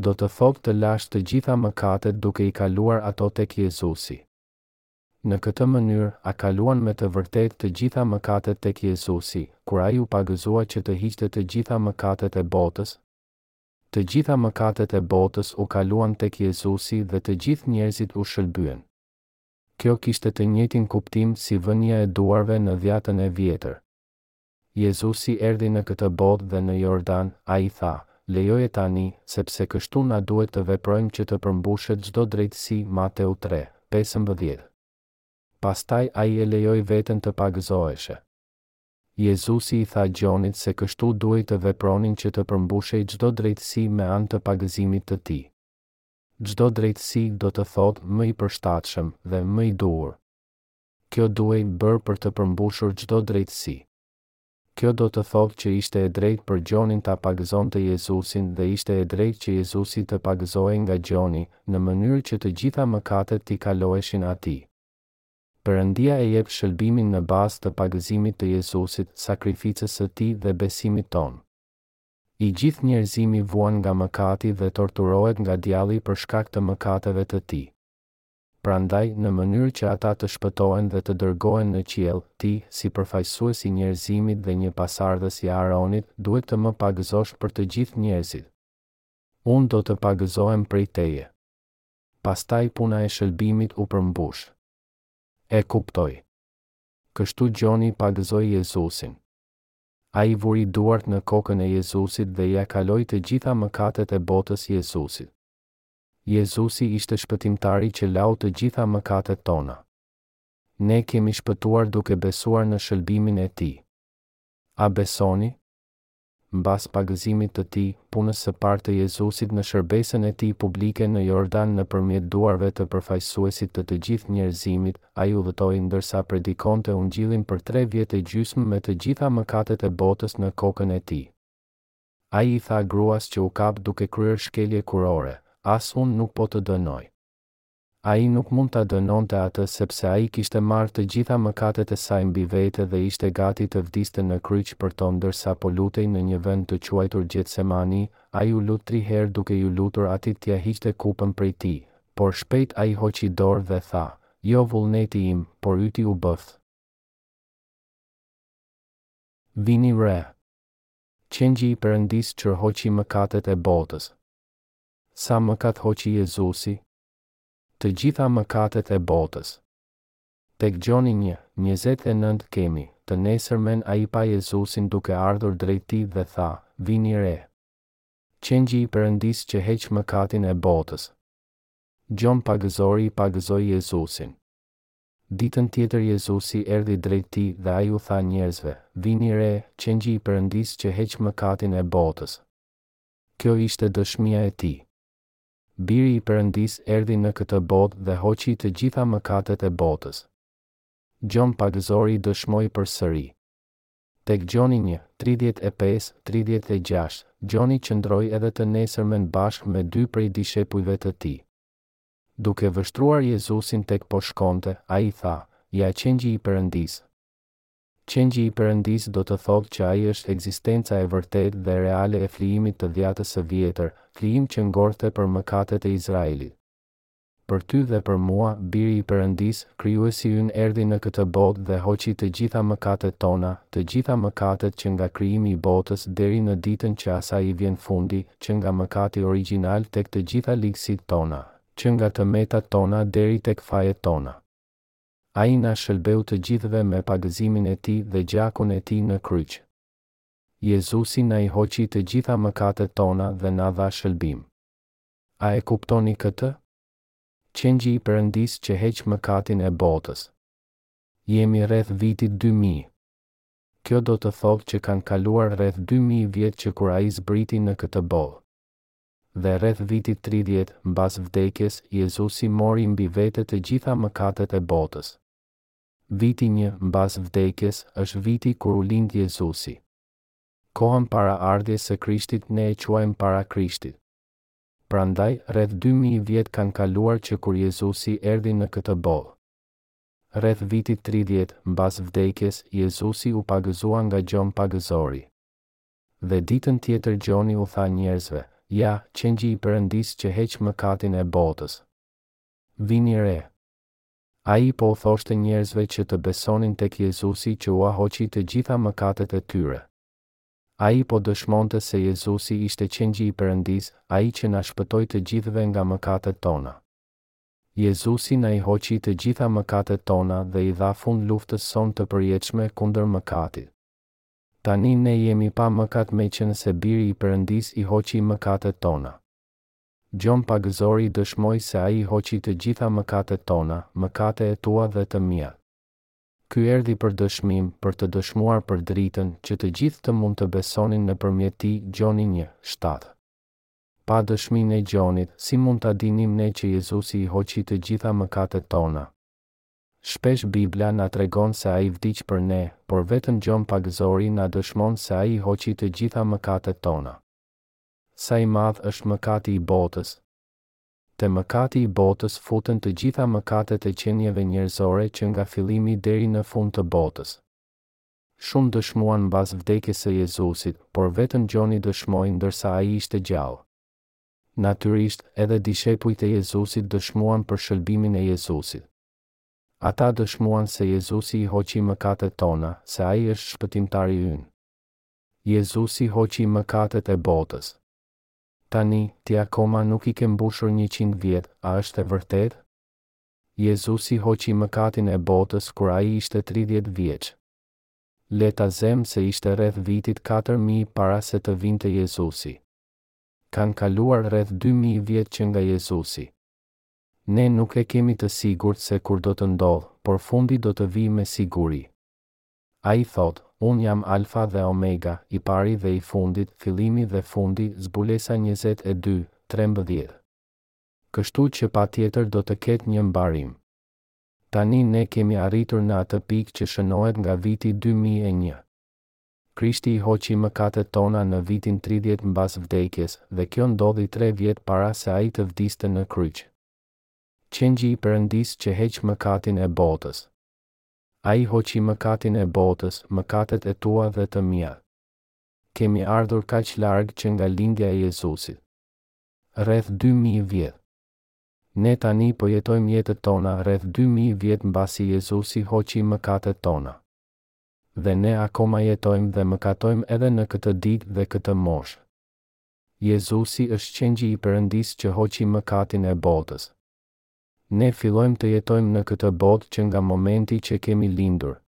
do të thotë të lash të gjitha mëkatet duke i kaluar ato tek Jezusi. Në këtë mënyrë, a kaluan me të vërtetë të gjitha mëkatet tek Jezusi, kur ai u pagëzua që të hiqte të gjitha mëkatet e botës? Të gjitha mëkatet e botës u kaluan tek Jezusi dhe të gjithë njerëzit u shëlbyen. Kjo kishte të njëjtin kuptim si vënia e duarve në dhjatën e vjetër. Jezusi erdhi në këtë botë dhe në Jordan, ai tha, Lejoje tani, sepse kështu na duhet të veprojmë që të përmbushet çdo drejtësi, Mateu tre, pesëmbëdhjetë. Pastaj ai e lejoi veten të pagëzoheshe. Jezusi i tha Gjonit se kështu duhej të vepronin që të përmbushej çdo drejtësi me anë të pagëzimit të tij. Çdo drejtësi do të thotë më i përshtatshëm dhe më i duhur. Kjo duhej bërë për të përmbushur çdo drejtësi. Kjo do të thotë që ishte e drejtë për Gjonin ta pagëzonte Jezusin dhe ishte e drejtë që Jezusi të pagëzohej nga Gjoni, në mënyrë që të gjitha mëkatet t'i kaloheshin atij. Perëndia e jep shëlbimin në bazë të pagëzimit të Jezusit, sakrificës së tij dhe besimit tonë. I gjithë njerëzimi vuan nga mëkati dhe torturohet nga djalli për shkak të mëkateve të tij. Prandaj, në mënyrë që ata të shpëtohen dhe të dërgohen në qiell, ti, si përfaqësues i njerëzimit dhe një pasardhës i Aaronit, duhet të më pagëzosh për të gjithë njerëzit. Unë do të pagëzohem prej teje. Pastaj puna e shëlbimit u përmbush. E kuptoj. Kështu Gjoni pagëzoi Jezusin. Ai vuri duart në kokën e Jezusit dhe ia kaloi të gjitha mëkatet e botës Jezusit. Jezusi ishte Shpëtimtari që lau të gjitha mëkatet tona. Ne kemi shpëtuar duke besuar në shëlbimin e Tij. A besoni? Mbas pagëzimit të Tij, punës së parë të Jezusit në shërbesën e Tij publike në Jordan nëpërmjet duarve të Përfaqësuesit të të gjithë njerëzimit, Ai udhëtoi ndërsa predikonte Ungjillin për tre vjet e gjysmë me të gjitha mëkatet e botës në kokën e Tij. Ai i tha gruas që u kap duke kryer shkelje kurore, As unë nuk po të dënoj. Ai nuk mund ta dënonte atë sepse ai kishte marrë të gjitha mëkatet e saj mbi vete dhe ishte gati të vdiste në kryq për to ndërsa po lutej në një vend të quajtur Gjetsemani, ai u lut tri herë duke iu lutur Atit t'ia hiqte kupën prej tij. Por shpejt ai hoqi dorë dhe tha, Jo vullneti im, por yti u bëftë. Vini re. Qengji i Perëndisë që hoqi mëkatet e botës. Sa mëkat hoqi Jezusi? Të gjitha mëkatet e botës. Tek Gjoni një, njëzet e nëntë kemi, Të nesërmen ai pa Jezusin duke ardhur drejt tij dhe tha, Vini re! Qengji i Perëndisë që heq mëkatin e botës. Gjon pagëzori i pagëzoi Jezusin. Ditën tjetër Jezusi erdhi drejt tij dhe ai u tha njerëzve, Vini re, qengji i Perëndisë që heq mëkatin e botës. Kjo ishte dëshmia e tij. Biri i Perëndisë erdhi në këtë botë dhe hoqi të gjitha mëkatet e botës. Gjon Pagëzori dëshmoi përsëri. Tek Gjoni një, tridhjetë e pesë, tridhjetë e gjashtë, Gjoni qëndroi edhe të nesërmen bashkë me dy prej dishepujve të tij. Duke vështruar Jezusin tek po shkonte, ai tha, Ja qengji i Perëndisë! Qengji i Perëndisë do të thotë që ai është ekzistenca e vërtetë dhe reale e flijimit të dhjatës së vjetër, flijim që ngordhte për mëkatet e Izraelit. Për ty dhe për mua, Biri i Perëndisë, Krijuesi ynë erdhi në këtë botë dhe hoqi të gjitha mëkatet tona, të gjitha mëkatet që nga krijimi i botës deri në ditën që asaj i vjen fundi, që nga mëkati origjinal tek të gjitha ligësitë tona, që nga të metat tona deri tek fajet tona. Ai na shëlbeu të gjithëve me pagëzimin e tij dhe gjakun e tij në kryq. Jezusi na i hoqi të gjitha mëkatet tona dhe na dha shëlbim. A e kuptoni këtë? Qengji i Perëndisë që heq mëkatin e botës. Jemi rreth vitit dy mijë. Kjo do të thotë që kanë kaluar rreth dy mijë vjet që kur ai zbriti në këtë botë. Dhe rreth vitit tridhjetë, mbas vdekjes, Jezusi mori mbi vete të gjitha mëkatet e botës. Viti një, mbas vdekjes, është viti kur u lind Jezusi. Kohën para ardhjes së Krishtit ne e quajmë para Krishtit. Prandaj, rreth dy mijë vjet kanë kaluar që kur Jezusi erdhi në këtë botë. Rreth vitit tridhjetë mbas vdekjes, Jezusi u pagëzua nga Gjon Pagëzori. Dhe ditën tjetër Gjoni u tha njerëzve, Ja, qengji i Perëndisë që heq mëkatin e botës. Vini re! Ai po u thoshte njerëzve që të besonin tek Jezusi që ua hoqi të gjitha mëkatet e tyre. Ai po dëshmonte se Jezusi ishte qengji i Perëndisë, ai që na shpëtoi të gjithëve nga mëkatet tona. Jezusi na i hoqi të gjitha mëkatet tona dhe i dha fund luftës sonë të përjetshme kundër mëkatit. Tani ne jemi pa mëkat meqënëse Biri i Perëndisë i hoqi mëkatet tona. Gjon pagëzori dëshmoi se ai i hoqi të gjitha mëkatet tona, mëkate e tua dhe të mia. Ky erdhi për dëshmim, për të dëshmuar për dritën, që të gjithë të mund të besonin nëpërmjet tij, Gjoni një, shtatë. Pa dëshminë e Gjonit, si mund ta dinim ne që Jezusi i hoqi të gjitha mëkatet tona? Shpesh Bibla na tregon se Ai vdiq për ne, por vetëm Gjon Pagëzori na dëshmon se Ai i hoqi të gjitha mëkatet tona. Sa i madh është mëkati i botës? Te mëkati i botës futen të gjitha mëkatet e qenieve njerëzore që nga fillimi deri në fund të botës. Shumë dëshmuan mbas vdekjes së Jezusit, por vetëm Gjoni dëshmoi ndërsa ai ishte gjallë. Natyrisht, edhe dishepujt e Jezusit dëshmuan për shëlbimin e Jezusit. Ata dëshmuan se Jezusi i hoqi mëkatet tona, se ai është Shpëtimtari ynë. Jezusi hoqi mëkatet e botës. Tani, ti akoma nuk i ke mbushur njëqind vjet, a është e vërtetë? Jezusi hoqi mëkatin e botës kur ai ishte tridhjetë vjeç. Le ta zemë se ishte rreth vitit katër mijë para se të vinte Jezusi. Kanë kaluar rreth dy mijë vjet që nga Jezusi. Ne nuk e kemi të sigurt se kur do të ndodhë, por fundi do të vijë me siguri. Ai thotë, Unë jam Alfa dhe Omega, i pari dhe i fundit, fillimi dhe fundi, Zbulesa njëzet e dy, trembëdhjetë. Kështu që patjetër do të ketë një mbarim. Tani ne kemi arritur në atë pikë që shënohet nga viti dy mijë e një. Krishti i hoqi mëkatet tona në vitin tridhjetë mbas vdekjes dhe kjo ndodhi tre vjet para se ai të vdiste në kryq. Qengji i Perëndisë që heq mëkatin e botës. Ai hoqi mëkatin e botës, mëkatet e tua dhe të mia. Kemi ardhur kaq larg që nga lindja e Jezusit. rreth dy mijë vjet. Ne tani po jetojmë jetët tona rreth dy mijë vjet mbasi Jezusi hoqi mëkatet tona. Dhe ne akoma jetojmë dhe mëkatojmë edhe në këtë ditë dhe këtë moshë. Jezusi është Qengji i Perëndisë që hoqi mëkatin e botës. Ne fillojmë të jetojmë në këtë botë që nga momenti që kemi lindur.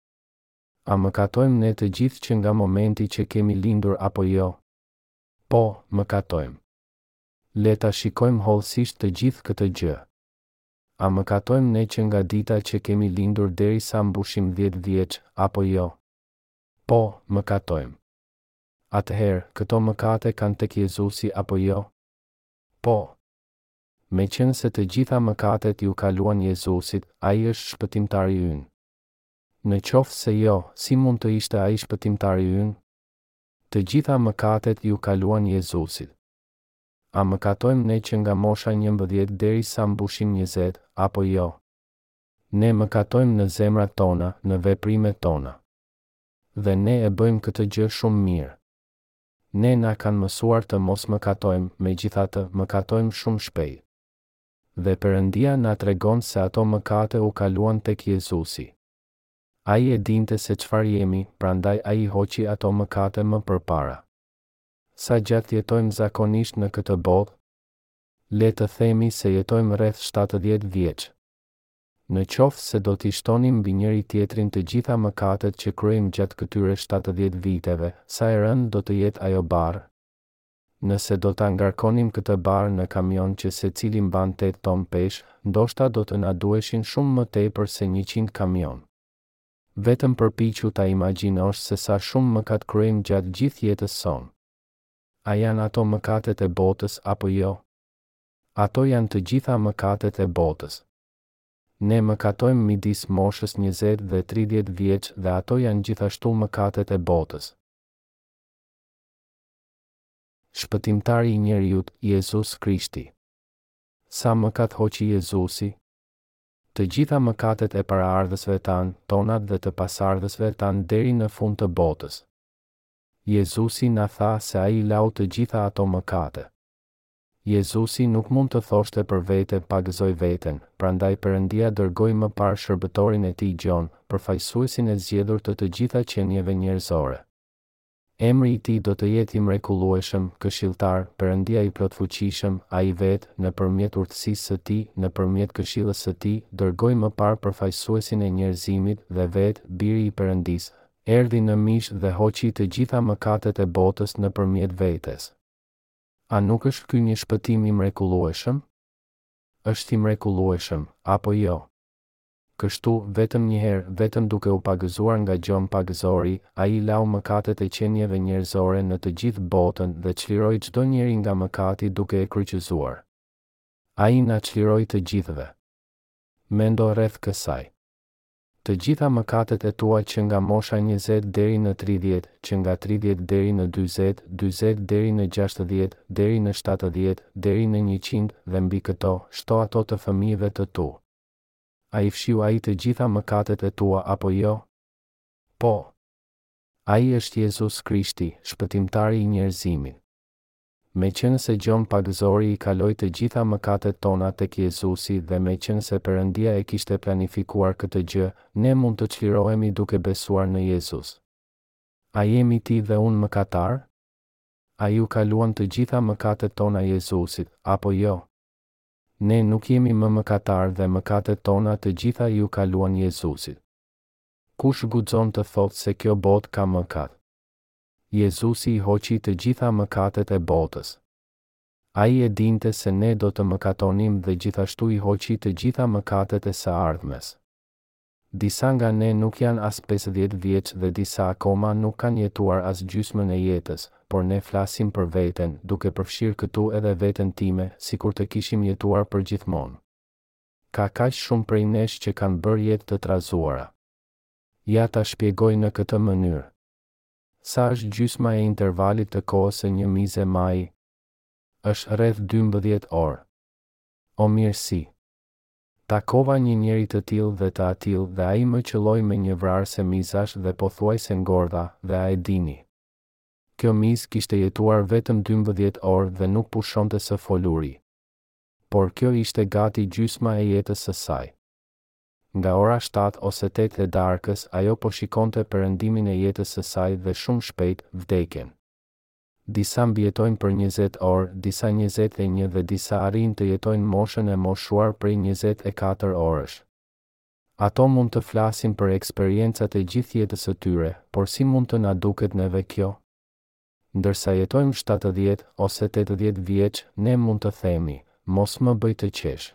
A mëkatojmë ne të gjithë që nga momenti që kemi lindur apo jo? Po, mëkatojmë. Le ta shikojmë hollësisht të gjithë këtë gjë. A mëkatojmë ne që nga dita që kemi lindur deri sa mbushim dhjetë vjeç, apo jo? Po, mëkatojmë. Atëherë, këto mëkate kanë tek Jezusi apo jo? Po. Meqenëse të gjitha mëkatet iu kaluan Jezusit, ai është Shpëtimtari ynë. Në qoftë se jo, si mund të ishte ai Shpëtimtari ynë? Të gjitha mëkatet iu kaluan Jezusit. A mëkatojmë ne që nga mosha njëmbëdhjetë deri sa mbushim njëzet, apo jo? Ne mëkatojmë në zemrat tona, në veprimet tona. Dhe ne e bëjmë këtë gjë shumë mirë. Ne na kanë mësuar të mos mëkatojmë, megjithatë, mëkatojmë shumë shpejt. Dhe Perëndia na tregon se ato mëkate u kaluan tek Jezusi. Ai e dinte se çfarë jemi, prandaj ai hoqi ato mëkate më përpara. Sa gjatë jetojmë zakonisht në këtë botë? Le të themi se jetojmë rreth shtatëdhjetë vjeç. Në qoftë se do t'i shtonim mbi njëri-tjetrin të gjitha mëkatet që kryejmë gjatë këtyre shtatëdhjetë viteve, sa e rëndë do të jetë ajo barrë? Nëse do ta ngarkonim këtë barrë në kamionë që secili mban tetë ton peshë, ndoshta do të na duheshin shumë më tepër se njëqind kamionë. Vetëm përpiqu ta imagjinosh se sa shumë mëkat kryejmë gjatë gjithë jetës sonë. A janë ato mëkatet e botës apo jo? Ato janë të gjitha mëkatet e botës. Ne mëkatojmë midis moshës njëzet dhe tridhjetë vjeç dhe ato janë gjithashtu mëkatet e botës. Shpëtimtari i njeriut, Jezus Krishti. Sa mëkat hoqi Jezusi? Të gjitha mëkatet e paraardhësve tanë, tonat dhe të pasardhësve tanë deri në fund të botës. Jezusi na tha se Ai lau të gjitha ato mëkate. Jezusi nuk mund të thoshte për vete pagëzoj veten, prandaj Perëndia dërgoi më parë shërbëtorin e Tij Gjon, përfaqësuesin e zgjedhur të të gjitha qenieve njerëzore. Emri i tij do të jetë i mrekullueshëm, Këshilltar, Perëndia i Plotfuqishëm, Ai vetë, nëpërmjet urtësisë së tij, nëpërmjet këshillës së tij, dërgoi më parë Përfaqësuesin e njerëzimit dhe vetë, Biri i Perëndisë, erdhi në mish dhe hoqi të gjitha mëkatet e botës nëpërmjet vetes. A nuk është ky një shpëtim i mrekullueshëm? Është i mrekullueshëm, apo jo? Kështu, vetëm një herë, vetëm duke u pagëzuar nga Gjon Pagëzori, ai lau mëkatet e qenieve njerëzore në të gjithë botën dhe çliroi çdo njeri nga mëkati duke e kryqëzuar. Ai na çliroi të gjithëve. Mendo rreth kësaj. Të gjitha mëkatet e tua që nga mosha njëzet deri në tridhjetë, që nga tridhjetë deri në dyzet, dyzet deri në gjashtëdhjetë, deri në shtatëdhjetë, deri në njëqind dhe mbi këto, shto ato të fëmijëve të tu. A i fshiu ai të gjitha mëkatet e tua apo jo? Po. Ai është Jezus Krishti, Shpëtimtari i njerëzimit. Meqenëse Gjon Pagëzori i kaloi të gjitha mëkatet tona tek Jezusi dhe meqenëse Perëndia e kishte planifikuar këtë gjë, ne mund të çlirohemi duke besuar në Jezus. A jemi ti dhe unë mëkatarë? A iu kaluan të gjitha mëkatet tona Jezusit, apo jo? Ne nuk jemi më mëkatarë dhe mëkatet tona të gjitha iu kaluan Jezusit. Kush guxon të thotë se kjo botë ka mëkat? Jezusi i hoqi të gjitha mëkatet e botës. Ai e dinte se ne do të mëkatonim dhe gjithashtu i hoqi të gjitha mëkatet e së ardhmes. Disa nga ne nuk janë as pesëdhjetë vjeç dhe disa akoma nuk kanë jetuar as gjysmën e jetës, por ne flasim për veten, duke përfshirë këtu edhe veten time, sikur të kishim jetuar përgjithmonë. Ka kaq shumë prej nesh që kanë bërë jetë të trazuara. Ja ta shpjegoj në këtë mënyrë. Sa është gjysma e intervalit të kohës së një mize maji? Është rreth dymbëdhjetë orë. O mirësi. Takova një njeri të tillë dhe të atillë dhe ai më qëlloi me një vrarëse mizash dhe pothuajse ngordha, dhe a e dini? Kjo mizë kishte jetuar vetëm dymbëdhjetë orë dhe nuk pushonte së foluri. Por kjo ishte gati gjysma e jetës së saj. Nga ora shtatë ose tetë e darkës ajo po shikonte perëndimin e jetës së saj dhe shumë shpejt, vdekjen. Disa mbijetojnë për njëzet orë, disa njëzet e një dhe disa arrijnë të jetojnë moshën e moshuar prej njëzet e katër orësh. Ato mund të flasin për eksperiencat e gjithë jetës së tyre, por si mund të na duket neve kjo? Ndërsa jetojmë shtatëdhjetë ose tetëdhjetë vjeç, ne mund të themi, Mos më bëj të qesh.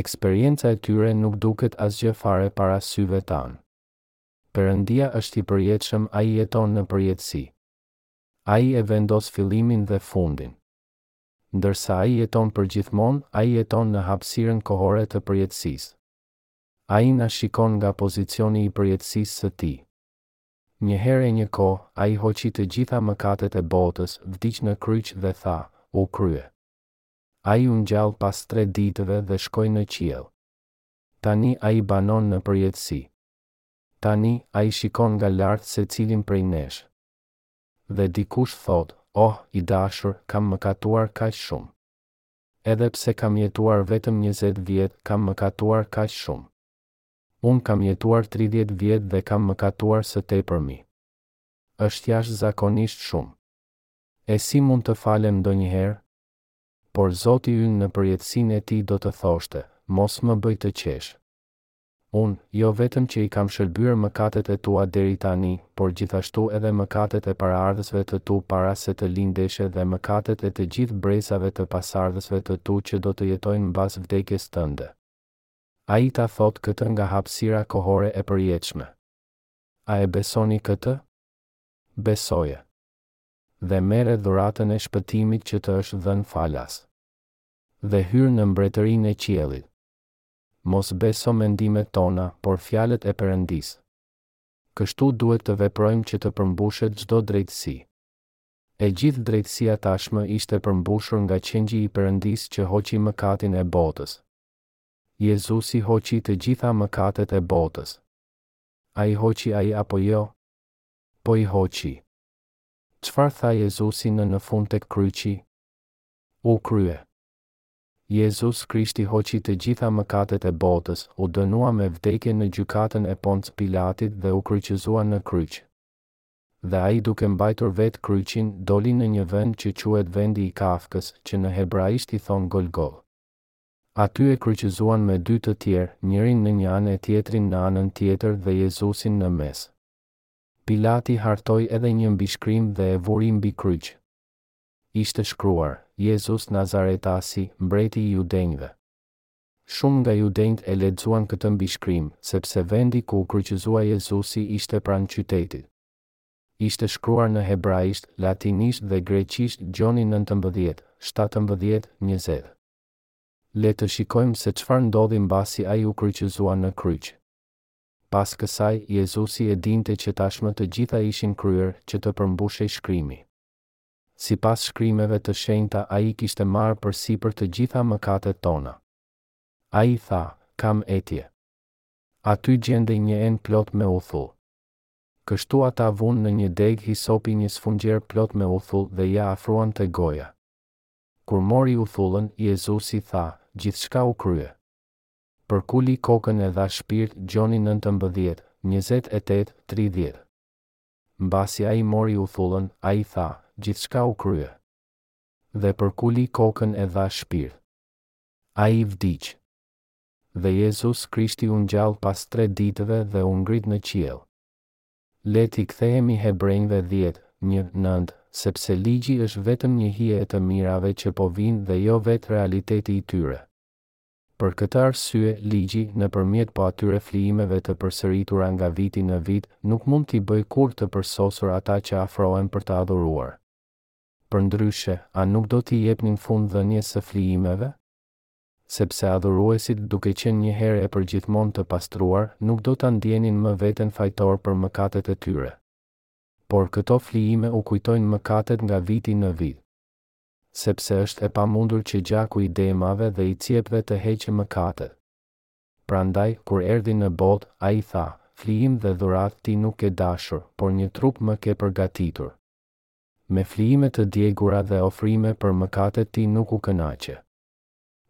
Eksperienca e tyre nuk duket asgjë fare para syve tanë. Perëndia është i përjetshëm, ai jeton në përjetësi. Ai e vendos fillimin dhe fundin. Ndërsa Ai jeton përgjithmonë, Ai jeton në hapësirën kohore të përjetësisë. Ai na shikon nga pozicioni i përjetësisë së Tij. Një herë e një kohë, Ai hoqi të gjitha mëkatet e botës, vdiq në kryq dhe tha, U krye. Ai u ngjall pas tre ditëve dhe shkoi në qiell. Tani Ai banon në përjetësi. Tani, ai shikon nga lart secilin prej nesh. Dhe dikush thotë, Oh, i dashur, kam mëkatuar kaq shumë. Edhe pse kam jetuar vetëm njëzet vjet, kam mëkatuar kaq shumë. Unë kam jetuar tridhjetë vjet dhe kam mëkatuar së tepërmi. Është jashtëzakonisht shumë. E si mund të falem ndonjëherë? Por Zoti ynë në përjetësinë e tij do të thoshte, Mos më bëj të qesh. Unë, jo vetëm që i kam shëlbyer mëkatet e tua deri tani, por gjithashtu edhe mëkatet e paraardhësve të tu para se të lindeshe dhe mëkatet e të gjithë brezave të pasardhësve të tu që do të jetojnë mbas vdekjes tënde. Ai ta thotë këtë nga hapësira kohore e përjetshme. A e besoni këtë? Besoje. Dhe merre dhuratën e shpëtimit që të është dhënë falas. Dhe hyr në mbretërinë e qiellit. Mos besoni mendimet tona, por fjalët e Perëndisë. Kështu duhet të veprojmë që të përmbushet çdo drejtësi. E gjithë drejtësia tashmë ishte përmbushur nga qengji i Perëndisë që hoqi mëkatin e botës. Jezusi hoqi të gjitha mëkatet e botës. A i hoqi ai apo jo? Po i hoqi. Çfarë tha Jezusi në në fund tek kryqi? U krye. Jezus Krishti hoqi të gjitha mëkatet e botës, u dënua me vdekje në gjykatën e Poncë Pilatit dhe u kryqëzua në kryq. Dhe ai duke mbajtur vetë kryqin, doli në një vend që quhet Vendi i Kafkës, që në hebraisht i thonë Golgoth. Aty e kryqëzuan me dy të tjerë, njërin në një anë e tjetrin në anën tjetër dhe Jezusin në mes. Pilati hartoi edhe një mbishkrim dhe e vuri mbi kryq. ishte shkruar, Jezus Nazaretasi, Mbreti i Judenjve. Shumë nga judenjtë e lexuan këtë mbishkrim, sepse vendi ku u kryqëzua Jezusi ishte pranë qytetit. Ishte shkruar në hebraisht, latinisht dhe greqisht Gjoni nëntëmbëdhjetë, shtatëmbëdhjetë, njëzet. Le të shikojmë se çfarë ndodhi mbasi ai u kryqëzua në kryq. Pas kësaj, Jezusi e dinte që tashmë të gjitha ishin kryer, që të përmbushej shkrimi. Sipas Shkrimeve të Shenjta ai kishte marrë përsipër të gjitha mëkatet tona. Ai tha, Kam etje. Aty gjendej një enë plot me uthull. Kështu ata vunë në një degë hisopi një sfungjer plot me uthull dhe ia afruan te goja. Kur mori uthullën, Jezusi tha, Gjithçka u krye. Përkuli kokën e dha shpirt Gjoni nëntëmbëdhjetë, njëzet e tetë, tridhjetë. Mbasi ai mori uthullën, ai tha, Gjithçka u krye. Dhe përkuli kokën e dha shpirt. Ai vdiq. Dhe Jezus Krishti u ngjall pas tre ditëve dhe u ngrit në qiell. Le t'i kthehemi Hebrenjve dhjetë, një, nëntë, sepse ligji është vetëm një hije e të mirave që po vijnë dhe jo vetë realiteti i tyre. Për këtë arsye, ligji, nëpërmjet po atyre flijimeve të përsëritura nga viti në vit, nuk mund t'i bëjë kurrë të përsosur ata që afrohen për të adhuruar. Përndryshe, a nuk do t'i jepnin fund dhënies së flijimeve? Sepse adhuruesit, duke qenë njëherë e përgjithmonë të pastruar, nuk do ta ndienin më veten fajtor për mëkatet e tyre. Por këto flijime u kujtojnë mëkatet nga viti në vit. sepse është e pamundur që gjaku i demave dhe i cjepve të heqë mëkatet. Prandaj, kur erdhi në botë, ai tha, Flijim dhe dhuratë ti nuk ke dashur, por një trup më ke përgatitur. Me flijime të djegura dhe ofrime për mëkatet ti nuk u kënaqe.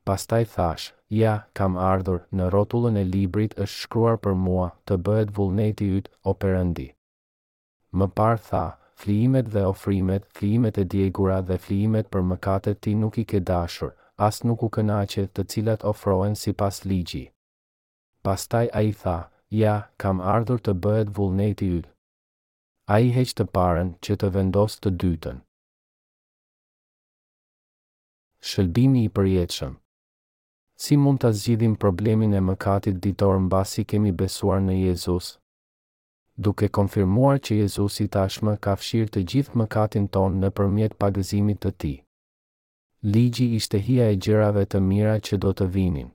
Pastaj thashë, Ja, kam ardhur, në rrotullën e librit është shkruar për mua, të bëhet vullneti yt, o Perëndi. Më parë tha, Flijimet dhe ofrimet, flijimet e djegura dhe flijimet për mëkatet ti nuk i ke dashur, as nuk u kënaqe, të cilat ofrohen sipas ligji. Pastaj ai tha, Ja, kam ardhur të bëhet vullneti yt. Ai heq të parën, që të vendosë të dytën. Shëlbimi i përjetshëm. Si mund ta zgjidhim problemin e mëkatit ditor mbasi kemi besuar në Jezus? duke konfirmuar që Jezusi tashmë ka fshirë të gjithë mëkatin tonë nëpërmjet pagëzimit të tij. Ligji ishte hija e gjërave të mira që do të vinin.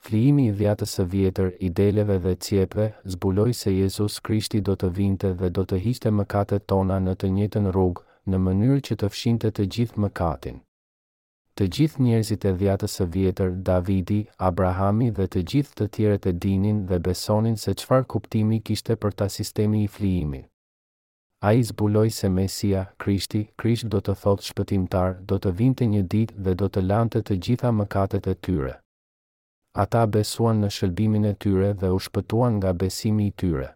Flijimi i Dhiatës së vjetër, i deleve dhe cjepve, zbuloi se Jezus Krishti do të vinte dhe do të hiqte mëkatet tona në të njëjtën rrugë, në mënyrë që të fshinte të gjithë mëkatin. Të gjithë njerëzit e Dhiatës së Vjetër, Davidi, Abrahami dhe të gjithë të tjerët e dinin dhe besonin se çfarë kuptimi kishte për ta sistemi i flijimit. Ai zbuloi se Mesia, Krishti, Krisht do të thotë Shpëtimtar, do të vinte një ditë dhe do të lante të gjitha mëkatet e tyre. Ata besuan në shëlbimin e tyre dhe u shpëtuan nga besimi i tyre.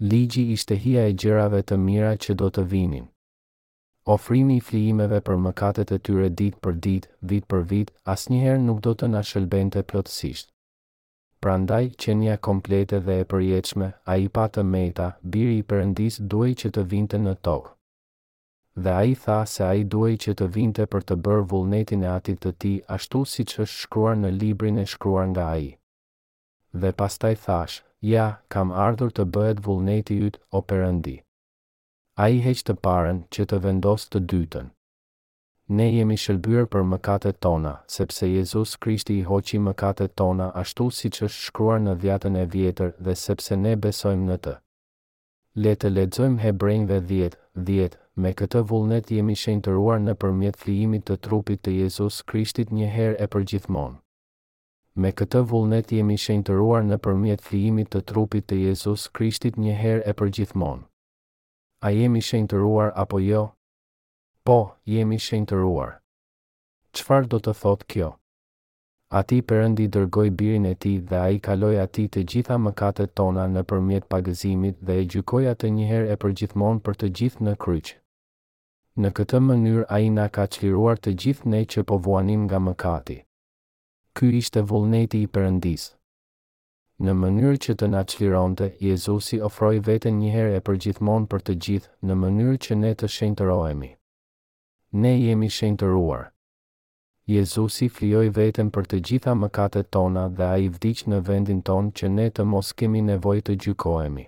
Ligji ishte hija e gjërave të mira që do të vinin. Ofrimi i flijimeve për mëkatet e tyre ditë për ditë, vit për vit, asnjëherë nuk do të na shëlbente plotësisht. Prandaj, qenia komplete dhe e përjetshme, ai pa të meta, Biri i Perëndisë duhej që të vinte në tokë. Dhe ai tha se ai duhej që të vinte për të bërë vullnetin e Atit të Tij ashtu siç është shkruar në librin e shkruar nga Ai. Dhe pastaj thashë, Ja, kam ardhur të bëhet vullneti Yt, o Perëndi. Ai heq të parën që të vendosë të dytën. Ne jemi shëlbyer për mëkatet tona, sepse Jezus Krishti i hoqi mëkatet tona ashtu siç është shkruar në Dhiatën e Vjetër dhe sepse ne besojmë në të. Le të lexojmë Hebrenjve dhjetë, dhjetë, Me këtë vullnet jemi shenjtëruar nëpërmjet flijimit të trupit të Jezus Krishtit një herë e përgjithmonë. Me këtë vullnet jemi shenjtëruar nëpërmjet flijimit të trupit të Jezus Krishtit një herë e përgjithmonë. A jemi shenjtëruar apo jo? Po, jemi shenjtëruar. Çfarë do të thotë kjo? Ati Perëndi dërgoi Birin e Tij dhe Ai kaloi Atij të gjitha mëkatet tona nëpërmjet pagëzimit dhe e gjykoi atë një herë e përgjithmonë për të gjithë në kryq. Në këtë mënyrë Ai na ka çliruar të gjithë ne që po vuanim nga mëkati. Ky ishte vullneti i Perëndisë. Në mënyrë që të na çlironte, Jezusi ofroi veten njëherë e përgjithmonë për të gjithë, në mënyrë që ne të shenjtërohemi. Ne jemi shenjtëruar. Jezusi flijoi veten për të gjitha mëkatet tona dhe ai vdiq në vendin tonë që ne të mos kemi nevojë të gjykohemi.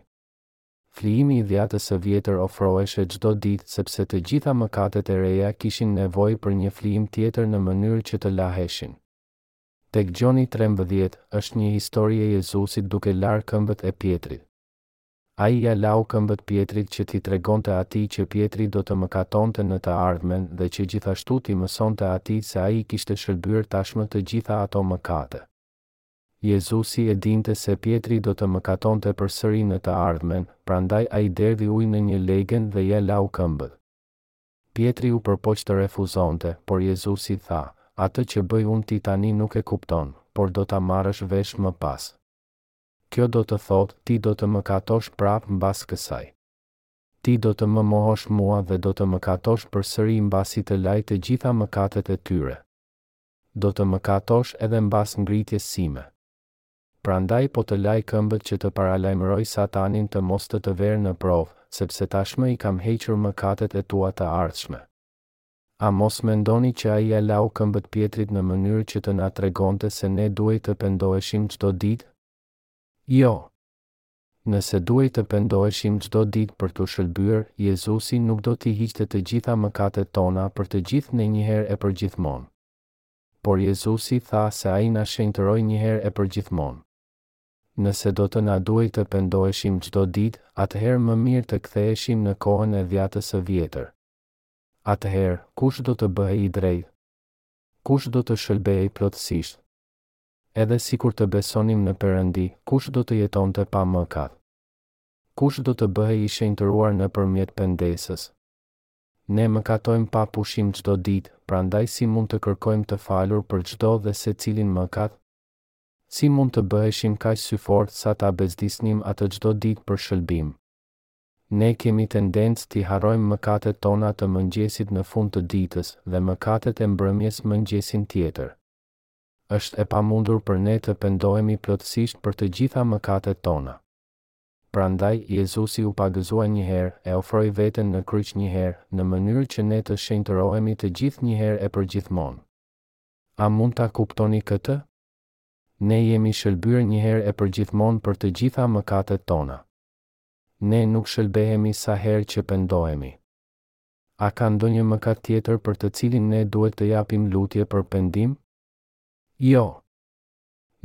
Flijimi i dhjatës së vjetër ofroheshe çdo ditë sepse të gjitha mëkatet e reja kishin nevojë për një flijim tjetër në mënyrë që të laheshin. Tek Gjoni trembëdhjetë, është një histori e Jezusit duke larë këmbët e Pjetrit. Ai ia lau këmbët Pjetrit që t'i tregonte atij që Pjetri do të mëkatonte në të ardhmen dhe që gjithashtu t'i mësonte atij se ai i kishte shëlbyer tashmë të gjitha ato mëkate. Jezusi e dinte se Pjetri do të mëkatonte përsëri në të ardhmen, prandaj ai derdhi ujë në një legen dhe ia lau këmbët. Pjetri u përpoq të refuzonte, por Jezusi tha, Atë që bëj unë ti tani nuk e kupton, por do ta marrësh vesh më pas. Kjo do të thotë, ti do të mëkatosh prapë mbas kësaj. Ti do të më mohosh mua dhe do të mëkatosh përsëri mbasi të laj të gjitha mëkatet e tyre. do të mëkatosh edhe mbas ngritjes sime. Prandaj po të laj këmbët që të paralajmëroj Satanin të mos të të verë në provë, sepse tashmë i kam hequr mëkatet e tua të ardhshme. A mos mendoni që ai ia lau këmbët Pjetrit në mënyrë që të na tregonte se ne duhej të pendoheshim çdo ditë? Jo! Nëse duhej të pendoheshim çdo ditë për t'u shëlbyer, Jezusi nuk do t'i hiqte të gjitha mëkatet tona për të gjithë ne njëherë e përgjithmonë. Por Jezusi tha se Ai na shenjtëroi njëherë e përgjithmonë. Nëse do të na duhej të pendoheshim çdo ditë, atëherë më mirë të ktheheshim në kohën e Dhjatës së Vjetër. Atëherë, kush do të bëhej i drejtë? Kush do të shëlbehej plotësisht? Edhe sikur të besonim në Perëndi, kush do të jetonte pa mëkat? Kush do të bëhej i shenjtëruar nëpërmjet pendesës? Ne mëkatojmë pa pushim çdo ditë, prandaj si mund të kërkojmë të falur për çdo dhe secilin mëkat? Si mund të bëheshim kaq syfortë sa ta bezdisnim atë çdo ditë për shëlbim? Ne kemi tendencë t'i harrojmë mëkatet tona të mëngjesit në fund të ditës dhe mëkatet e mbrëmjes mëngjesin tjetër. është e pamundur për ne të pendohemi plotësisht për të gjitha mëkatet tona. Prandaj, Jezusi u pagëzua një herë, e ofroi veten në kryq një herë, në mënyrë që ne të shenjtërohemi të gjithë një herë e përgjithmonë. A mund ta kuptoni këtë? Ne jemi shëlbyer një herë e përgjithmonë për të gjitha mëkatet tona. Ne nuk shëlbehemi sa herë që pendohemi. A ka ndonjë mëkat tjetër për të cilin ne duhet të japim lutje për pendim? Jo.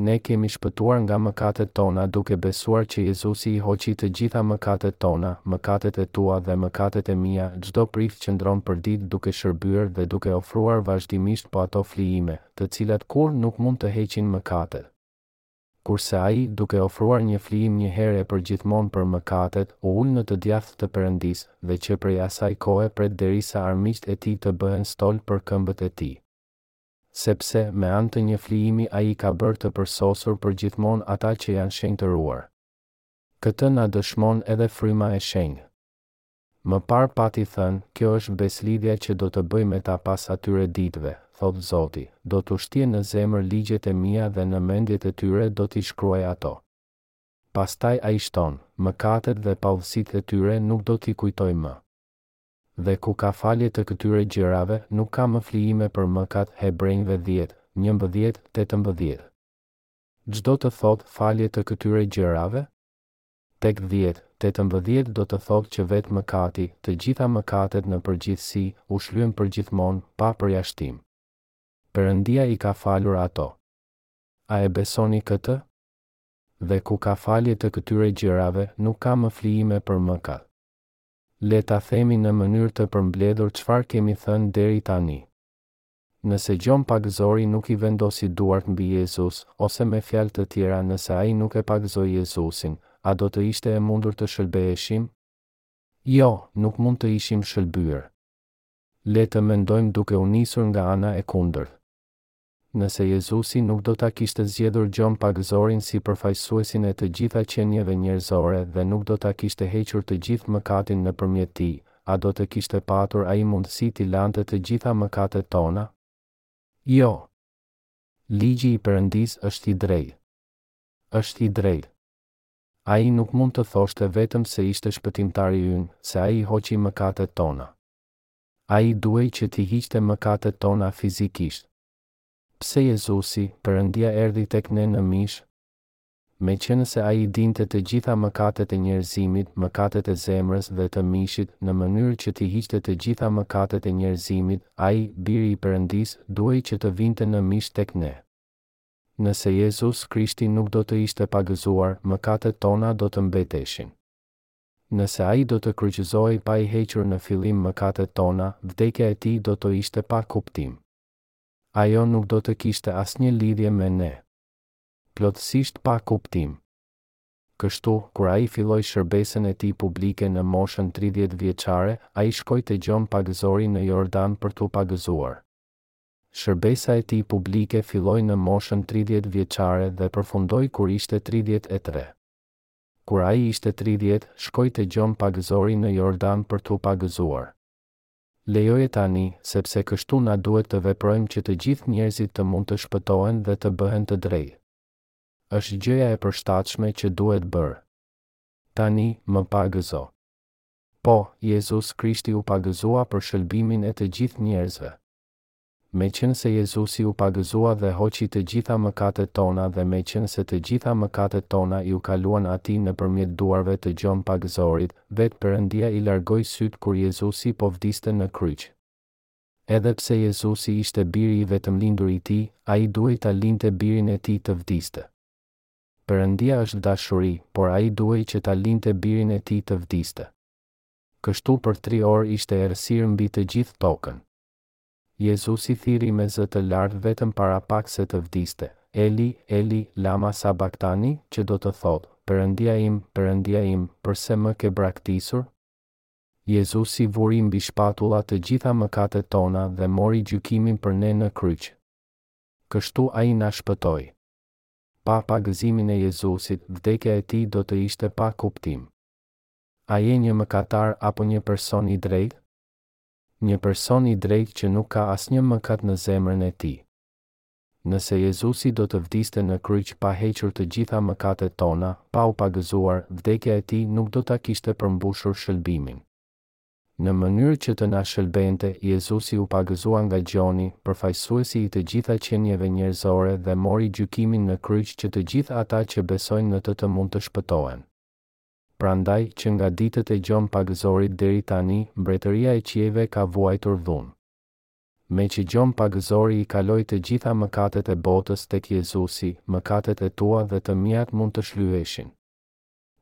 Ne kemi shpëtuar nga mëkatet tona duke besuar që Jezusi i hoqi të gjitha mëkatet tona, mëkatet e tua dhe mëkatet e mia, çdo prift qëndron përditë duke shërbyer dhe duke ofruar vazhdimisht po ato flijime, të cilat kurrë nuk mund të heqin mëkatet. Kurse ai, duke ofruar një flijim një herë e përgjithmonë për mëkatet, u ul në të djathtë të Perëndisë, dhe që prej asaj kohe pret derisa armiqtë e tij të bëhen stol për këmbët e tij. Sepse, me anë të një flijimi ai i ka bërë të përsosur përgjithmonë ata që janë shenjtëruar. Këtë na dëshmon edhe fryma e shenjtë. Më parë pati thënë, kjo është besëlidhja që do të bëj me ta pas atyre ditëve, thotë Zoti, do t'u shtie në zemër ligjet e mia dhe në mendjet e tyre do t'i shkruaj ato. Pastaj ai shton, mëkatet dhe paudhësitë e tyre nuk do t'i kujtoj më. Dhe ku ka falje të këtyre gjërave, nuk ka më flijime për mëkat, Hebrenjve dhjetë, njëmbëdhjetë, tetëmbëdhjetë. Ç'do të thotë falje të këtyre gjërave? Tek dhjetë, tetëmbëdhjetë do të thotë që vetë mëkati, të gjitha mëkatet në përgjithësi, u shlyen përgjithmonë, pa përjashtim. Perëndia i ka falur ato. A e besoni këtë? Dhe ku ka falje të këtyre gjërave, nuk ka më flijime për mëkat. Le ta themi në mënyrë të përmbledhur çfarë kemi thënë deri tani. Nëse Gjon pagëzori nuk i vendosi duart mbi Jezus, ose me fjalë të tjera nëse ai nuk e pagëzoi Jezusin, a do të ishte e mundur të shëlbeheshim? Jo, nuk mund të ishim shëlbyer. Le të mendojmë duke u nisur nga ana e kundërt. Nëse Jezusi nuk do ta kishte zgjedhur Gjon pagëzorin si përfaqësuesin e të gjitha qenieve njerëzore dhe nuk do ta kishte hequr të gjithë mëkatin nëpërmjet tij, a do të kishte patur ai mundësi t'i lante të gjitha mëkatet tona? Jo. Ligji i Perëndisë është i drejtë. Është i drejtë. Ai nuk mund të thoshte vetëm se ishte Shpëtimtari ynë, se ai i hoqi mëkatet tona. Ai duhej që t'i hiqte mëkatet tona fizikisht. Pse Jezusi, Perëndia erdhi tek ne në mish? Meqenëse ai i dinte të gjitha mëkatet e njerëzimit, mëkatet e zemrës dhe të mishit, në mënyrë që t'i hiqte të gjitha mëkatet e njerëzimit, ai, Biri i Perëndisë, duhej që të vinte në mish tek ne. Nëse Jezus Krishti nuk do të ishte pagëzuar, mëkatet tona do të mbeteshin. Nëse ai do të kryqëzohej pa i hequr në fillim mëkatet tona, vdekja e tij do të ishte pa kuptim. Ajo nuk do të kishte asnjë lidhje me ne. Plotësisht pa kuptim. Kështu, kur ai filloi shërbesën e tij publike në moshën tridhjetë vjeçare, ai shkoi te Gjon Pagëzori në Jordan për t'u pagëzuar. Shërbesa e tij publike filloi në moshën tridhjetë vjeçare dhe përfundoi kur ishte tridhjetë e tre. Kur ai ishte tridhjetë, shkoi te Gjon Pagëzori në Jordan për t'u pagëzuar. Lejoje tani, sepse kështu na duhet të veprojmë që të gjithë njerëzit të mund të shpëtohen dhe të bëhen të drejtë. Është gjëja e përshtatshme që duhet bërë. Tani, më pagëzo. Po, Jezus Krishti u pagëzua për shëlbimin e të gjithë njerëzve. Meqenëse Jezusi u pagëzua dhe hoqi të gjitha mëkatet tona dhe meqenëse të gjitha mëkatet tona iu kaluan Atij nëpërmjet duarve të Gjon Pagëzorit, vetë Perëndia i largoi sytë kur Jezusi po vdiste në kryq. Edhe pse Jezusi ishte Biri i Vetëmlindur i Tij, Ai duhej ta linte Birin e Tij të vdiste. Perëndia është dashuri, por Ai duhej që ta linte Birin e Tij të vdiste. Kështu për tri orë ishte errësirë mbi të gjithë tokën. Jezusi thirri me zë të lartë vetëm para pak se të vdiste, Eli, Eli, lama sabaktani, që do të thotë, Perëndia im, Perëndia im, përse më ke braktisur? Jezusi vuri mbi shpatulla të gjitha mëkatet tona dhe mori gjykimin për ne në kryq. Kështu ai na shpëtoi. Pa pagëzimin e Jezusit, vdekja e tij do të ishte pa kuptim. A je një mëkatar apo një person i drejtë? Një person i drejtë që nuk ka asnjë mëkat në zemrën e tij. Nëse Jezusi do të vdiste në kryq pa hequr të gjitha mëkatet tona, pa u pagëzuar, vdekja e tij nuk do ta kishte përmbushur shëlbimin. Në mënyrë që të na shëlbente, Jezusi u pagëzua nga Gjoni, përfaqësuesi i të gjitha qenieve njerëzore dhe mori gjykimin në kryq që të gjithë ata që besojnë në të të mund të shpëtohen. Prandaj, që nga ditët e Gjon Pagëzorit deri tani, mbretëria e qiejve ka vuajtur dhunë. Meqë Gjon Pagëzori i kaloi të gjitha mëkatet e botës tek Jezusi, mëkatet e tua dhe të miat mund të shlyheshin.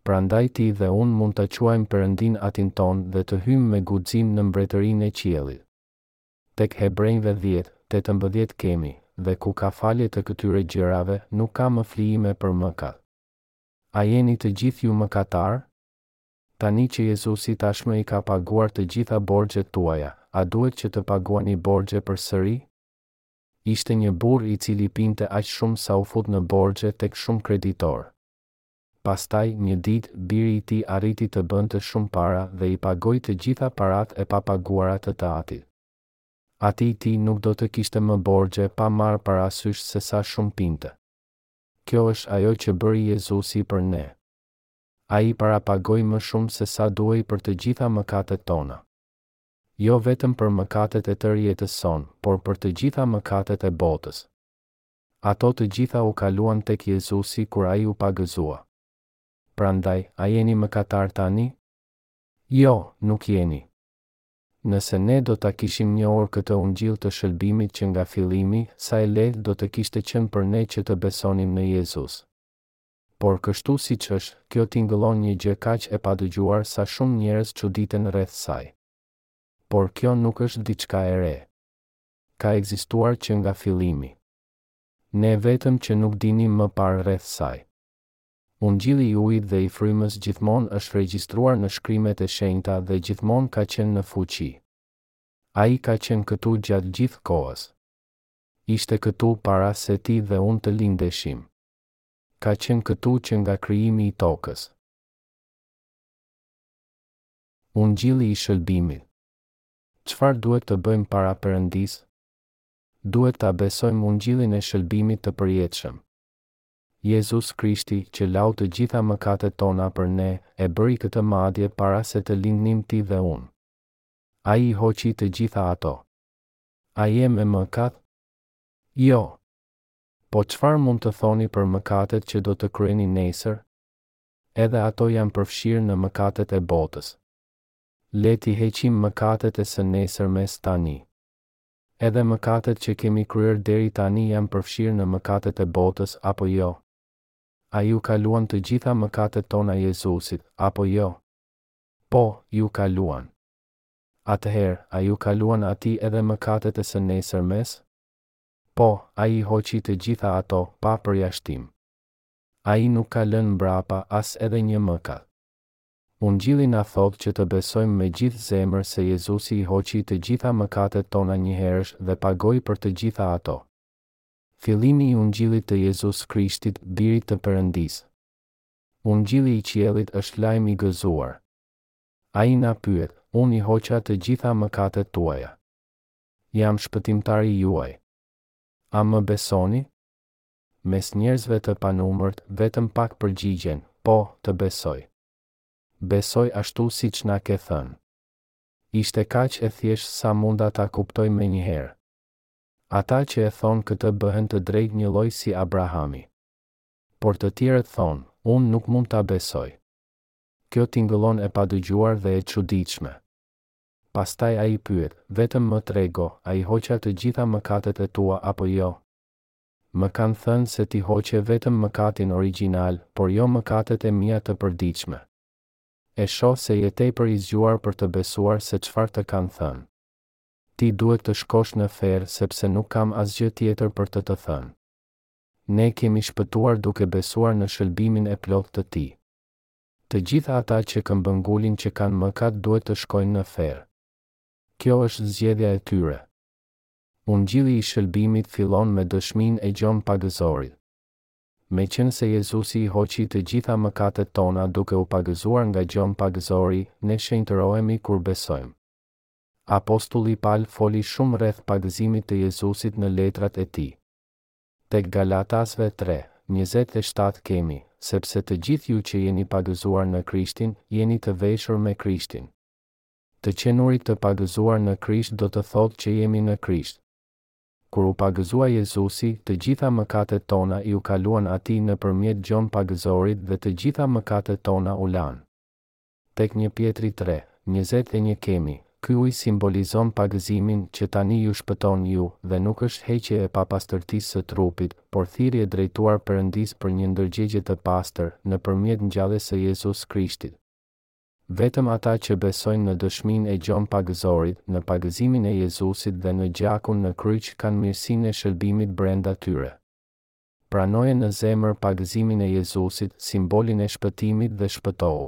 Prandaj ti dhe unë mund ta quajmë Perëndinë Atin tonë dhe të hyjmë me guxim në mbretërinë e qiellit. Tek Hebrenjve dhjetë, tetëmbëdhjetë kemi, Dhe ku ka falje të këtyre gjërave, nuk ka më flijime për mëkat. A jeni të gjithë ju mëkatarë? Tani që Jezusi tashmë i ka paguar të gjitha borxhet tuaja, a duhet që të paguani borxhe përsëri? Ishte një burrë i cili pinte aq shumë sa u fut në borxhe tek shumë kreditorë. Pastaj, një ditë, biri i tij arriti të bënte shumë para dhe i pagoi të gjitha paratë e papaguara të të atit. Ati i tij nuk do të kishte më borxhe pa marrë parasysh se sa shumë pinte. Kjo është ajo që bëri Jezusi për ne. Ai parapagoi më shumë se sa duhej për të gjitha mëkatet tona. Jo vetëm për mëkatet e tërë jetës sonë, por për të gjitha mëkatet e botës. Ato të gjitha u kaluan tek Jezusi kur ai u pagëzua. Prandaj, a jeni mëkatarë tani? Jo, nuk jeni. Nëse ne do ta kishim njohur këtë Ungjill të shëlbimit që nga fillimi, sa e lehtë do të kishte qenë për ne që të besonim në Jezus. Por kështu siç është, kjo tingëllon një gjë kaq e padëgjuar sa shumë njerëz çuditen rreth saj. Por kjo nuk është diçka e re. Ka ekzistuar që nga fillimi. Ne vetëm që nuk dinim më parë rreth saj. Ungjilli i ujit dhe i frymës gjithmonë është regjistruar në Shkrimet e Shenjta dhe gjithmonë ka qenë në fuqi. Ai ka qenë këtu gjatë gjithë kohës. Ishte këtu para se ti dhe unë të lindeshim. Ka qenë këtu që nga krijimi i tokës. Ungjilli i shëlbimit. Çfarë duhet të bëjmë para Perëndisë? Duhet ta besojmë Ungjillin e shëlbimit të përjetshëm. Jezus Krishti, që lau të gjitha mëkatet tona për ne, e bëri këtë madje para se të lindnim ti dhe unë. Ai i hoqi të gjitha ato. A je me mëkat? Jo. Po çfarë mund të thoni për mëkatet që do të kryeni nesër? Edhe ato janë përfshirë në mëkatet e botës. Le t'i heqim mëkatet e së nesërmes tani. Edhe mëkatet që kemi kryer deri tani janë përfshirë në mëkatet e botës apo jo? A ju kaluan të gjitha mëkatet tona Jezusit, apo jo? Po, iu kaluan. Atëherë, a iu kaluan Atij edhe mëkatet e së nesërmes? Po, Ai i hoqi të gjitha ato, pa përjashtim. Ai nuk ka lënë mbrapa as edhe një mëkat. Ungjilli na thotë që të besojmë me gjithë zemër se Jezusi i hoqi të gjitha mëkatet tona njëherësh dhe pagoi për të gjitha ato. Fillimi i Ungjillit të Jezus Krishtit, Birit të Perëndisë. Ungjilli i qiellit është lajm i gëzuar. Ai na pyet, Unë i hoqa të gjitha mëkatet tuaja. Jam shpëtimtari juaj. A më besoni? Mes njerëzve të panumërt, vetëm pak përgjigjen, Po, të besoj. Besoj ashtu siç na ke thënë. Ishte kaq e thjeshtë sa munda ta kuptoj menjëherë. Ata që e thonë këtë bëhen të drejtë njëlloj si Abrahami. Por të tjerët thonë, Unë nuk mund ta besoj. Kjo tingëllon e padëgjuar dhe e çuditshme. Pastaj ai pyet, Vetëm më trego, a i hoqa të gjitha mëkatet e tua apo jo? Më kanë thënë se ti hoqe vetëm mëkatin origjinal, por jo mëkatet e mia të përditshme. E shoh se je tepër i zgjuar për të besuar se çfarë të kanë thënë. Ti duhet të shkosh në ferr sepse nuk kam asgjë tjetër për të të thënë. Ne kemi shpëtuar duke besuar në shëlbimin e plotë të Tij. Të gjithë ata që këmbëngulin që kanë mëkat duhet të shkojnë në ferr. Kjo është zgjedhja e tyre. Ungjilli i shëlbimit fillon me dëshminë e Gjon Pagëzorit. Meqenëse Jezusi i hoqi të gjitha mëkatet tona duke u pagëzuar nga Gjon Pagëzori, ne shenjtërohemi kur besojmë. Apostulli Pal foli shumë rreth pagëzimit të Jezusit në letrat e tij. Tek Galatasve tre, njëzet e shtatë kemi, Sepse të gjithë ju që jeni pagëzuar në Krishtin, jeni të veshur me Krishtin. Të qenurit të pagëzuar në Krisht do të thotë që jemi në Krisht. Kur u pagëzua Jezusi, të gjitha mëkatet tona iu kaluan Atij nëpërmjet Gjon Pagëzorit dhe të gjitha mëkatet tona u lanë. Tek një Pjetri tre, njëzet e një kemi, Ky ujë simbolizon pagëzimin që tani ju shpëton ju dhe nuk është heqje e papastërtisë së trupit, por thirrje e drejtuar Perëndisë për një ndërgjegje të pastër, nëpërmjet ngjalljes së Jezus Krishtit. Vetëm ata që besojnë në dëshminë e Gjon Pagëzorit, në pagëzimin e Jezusit dhe në gjakun në kryq kanë mirësinë e shëlbimit brenda tyre. Pranoje në zemër pagëzimin e Jezusit, simbolin e shpëtimit dhe shpëtohu.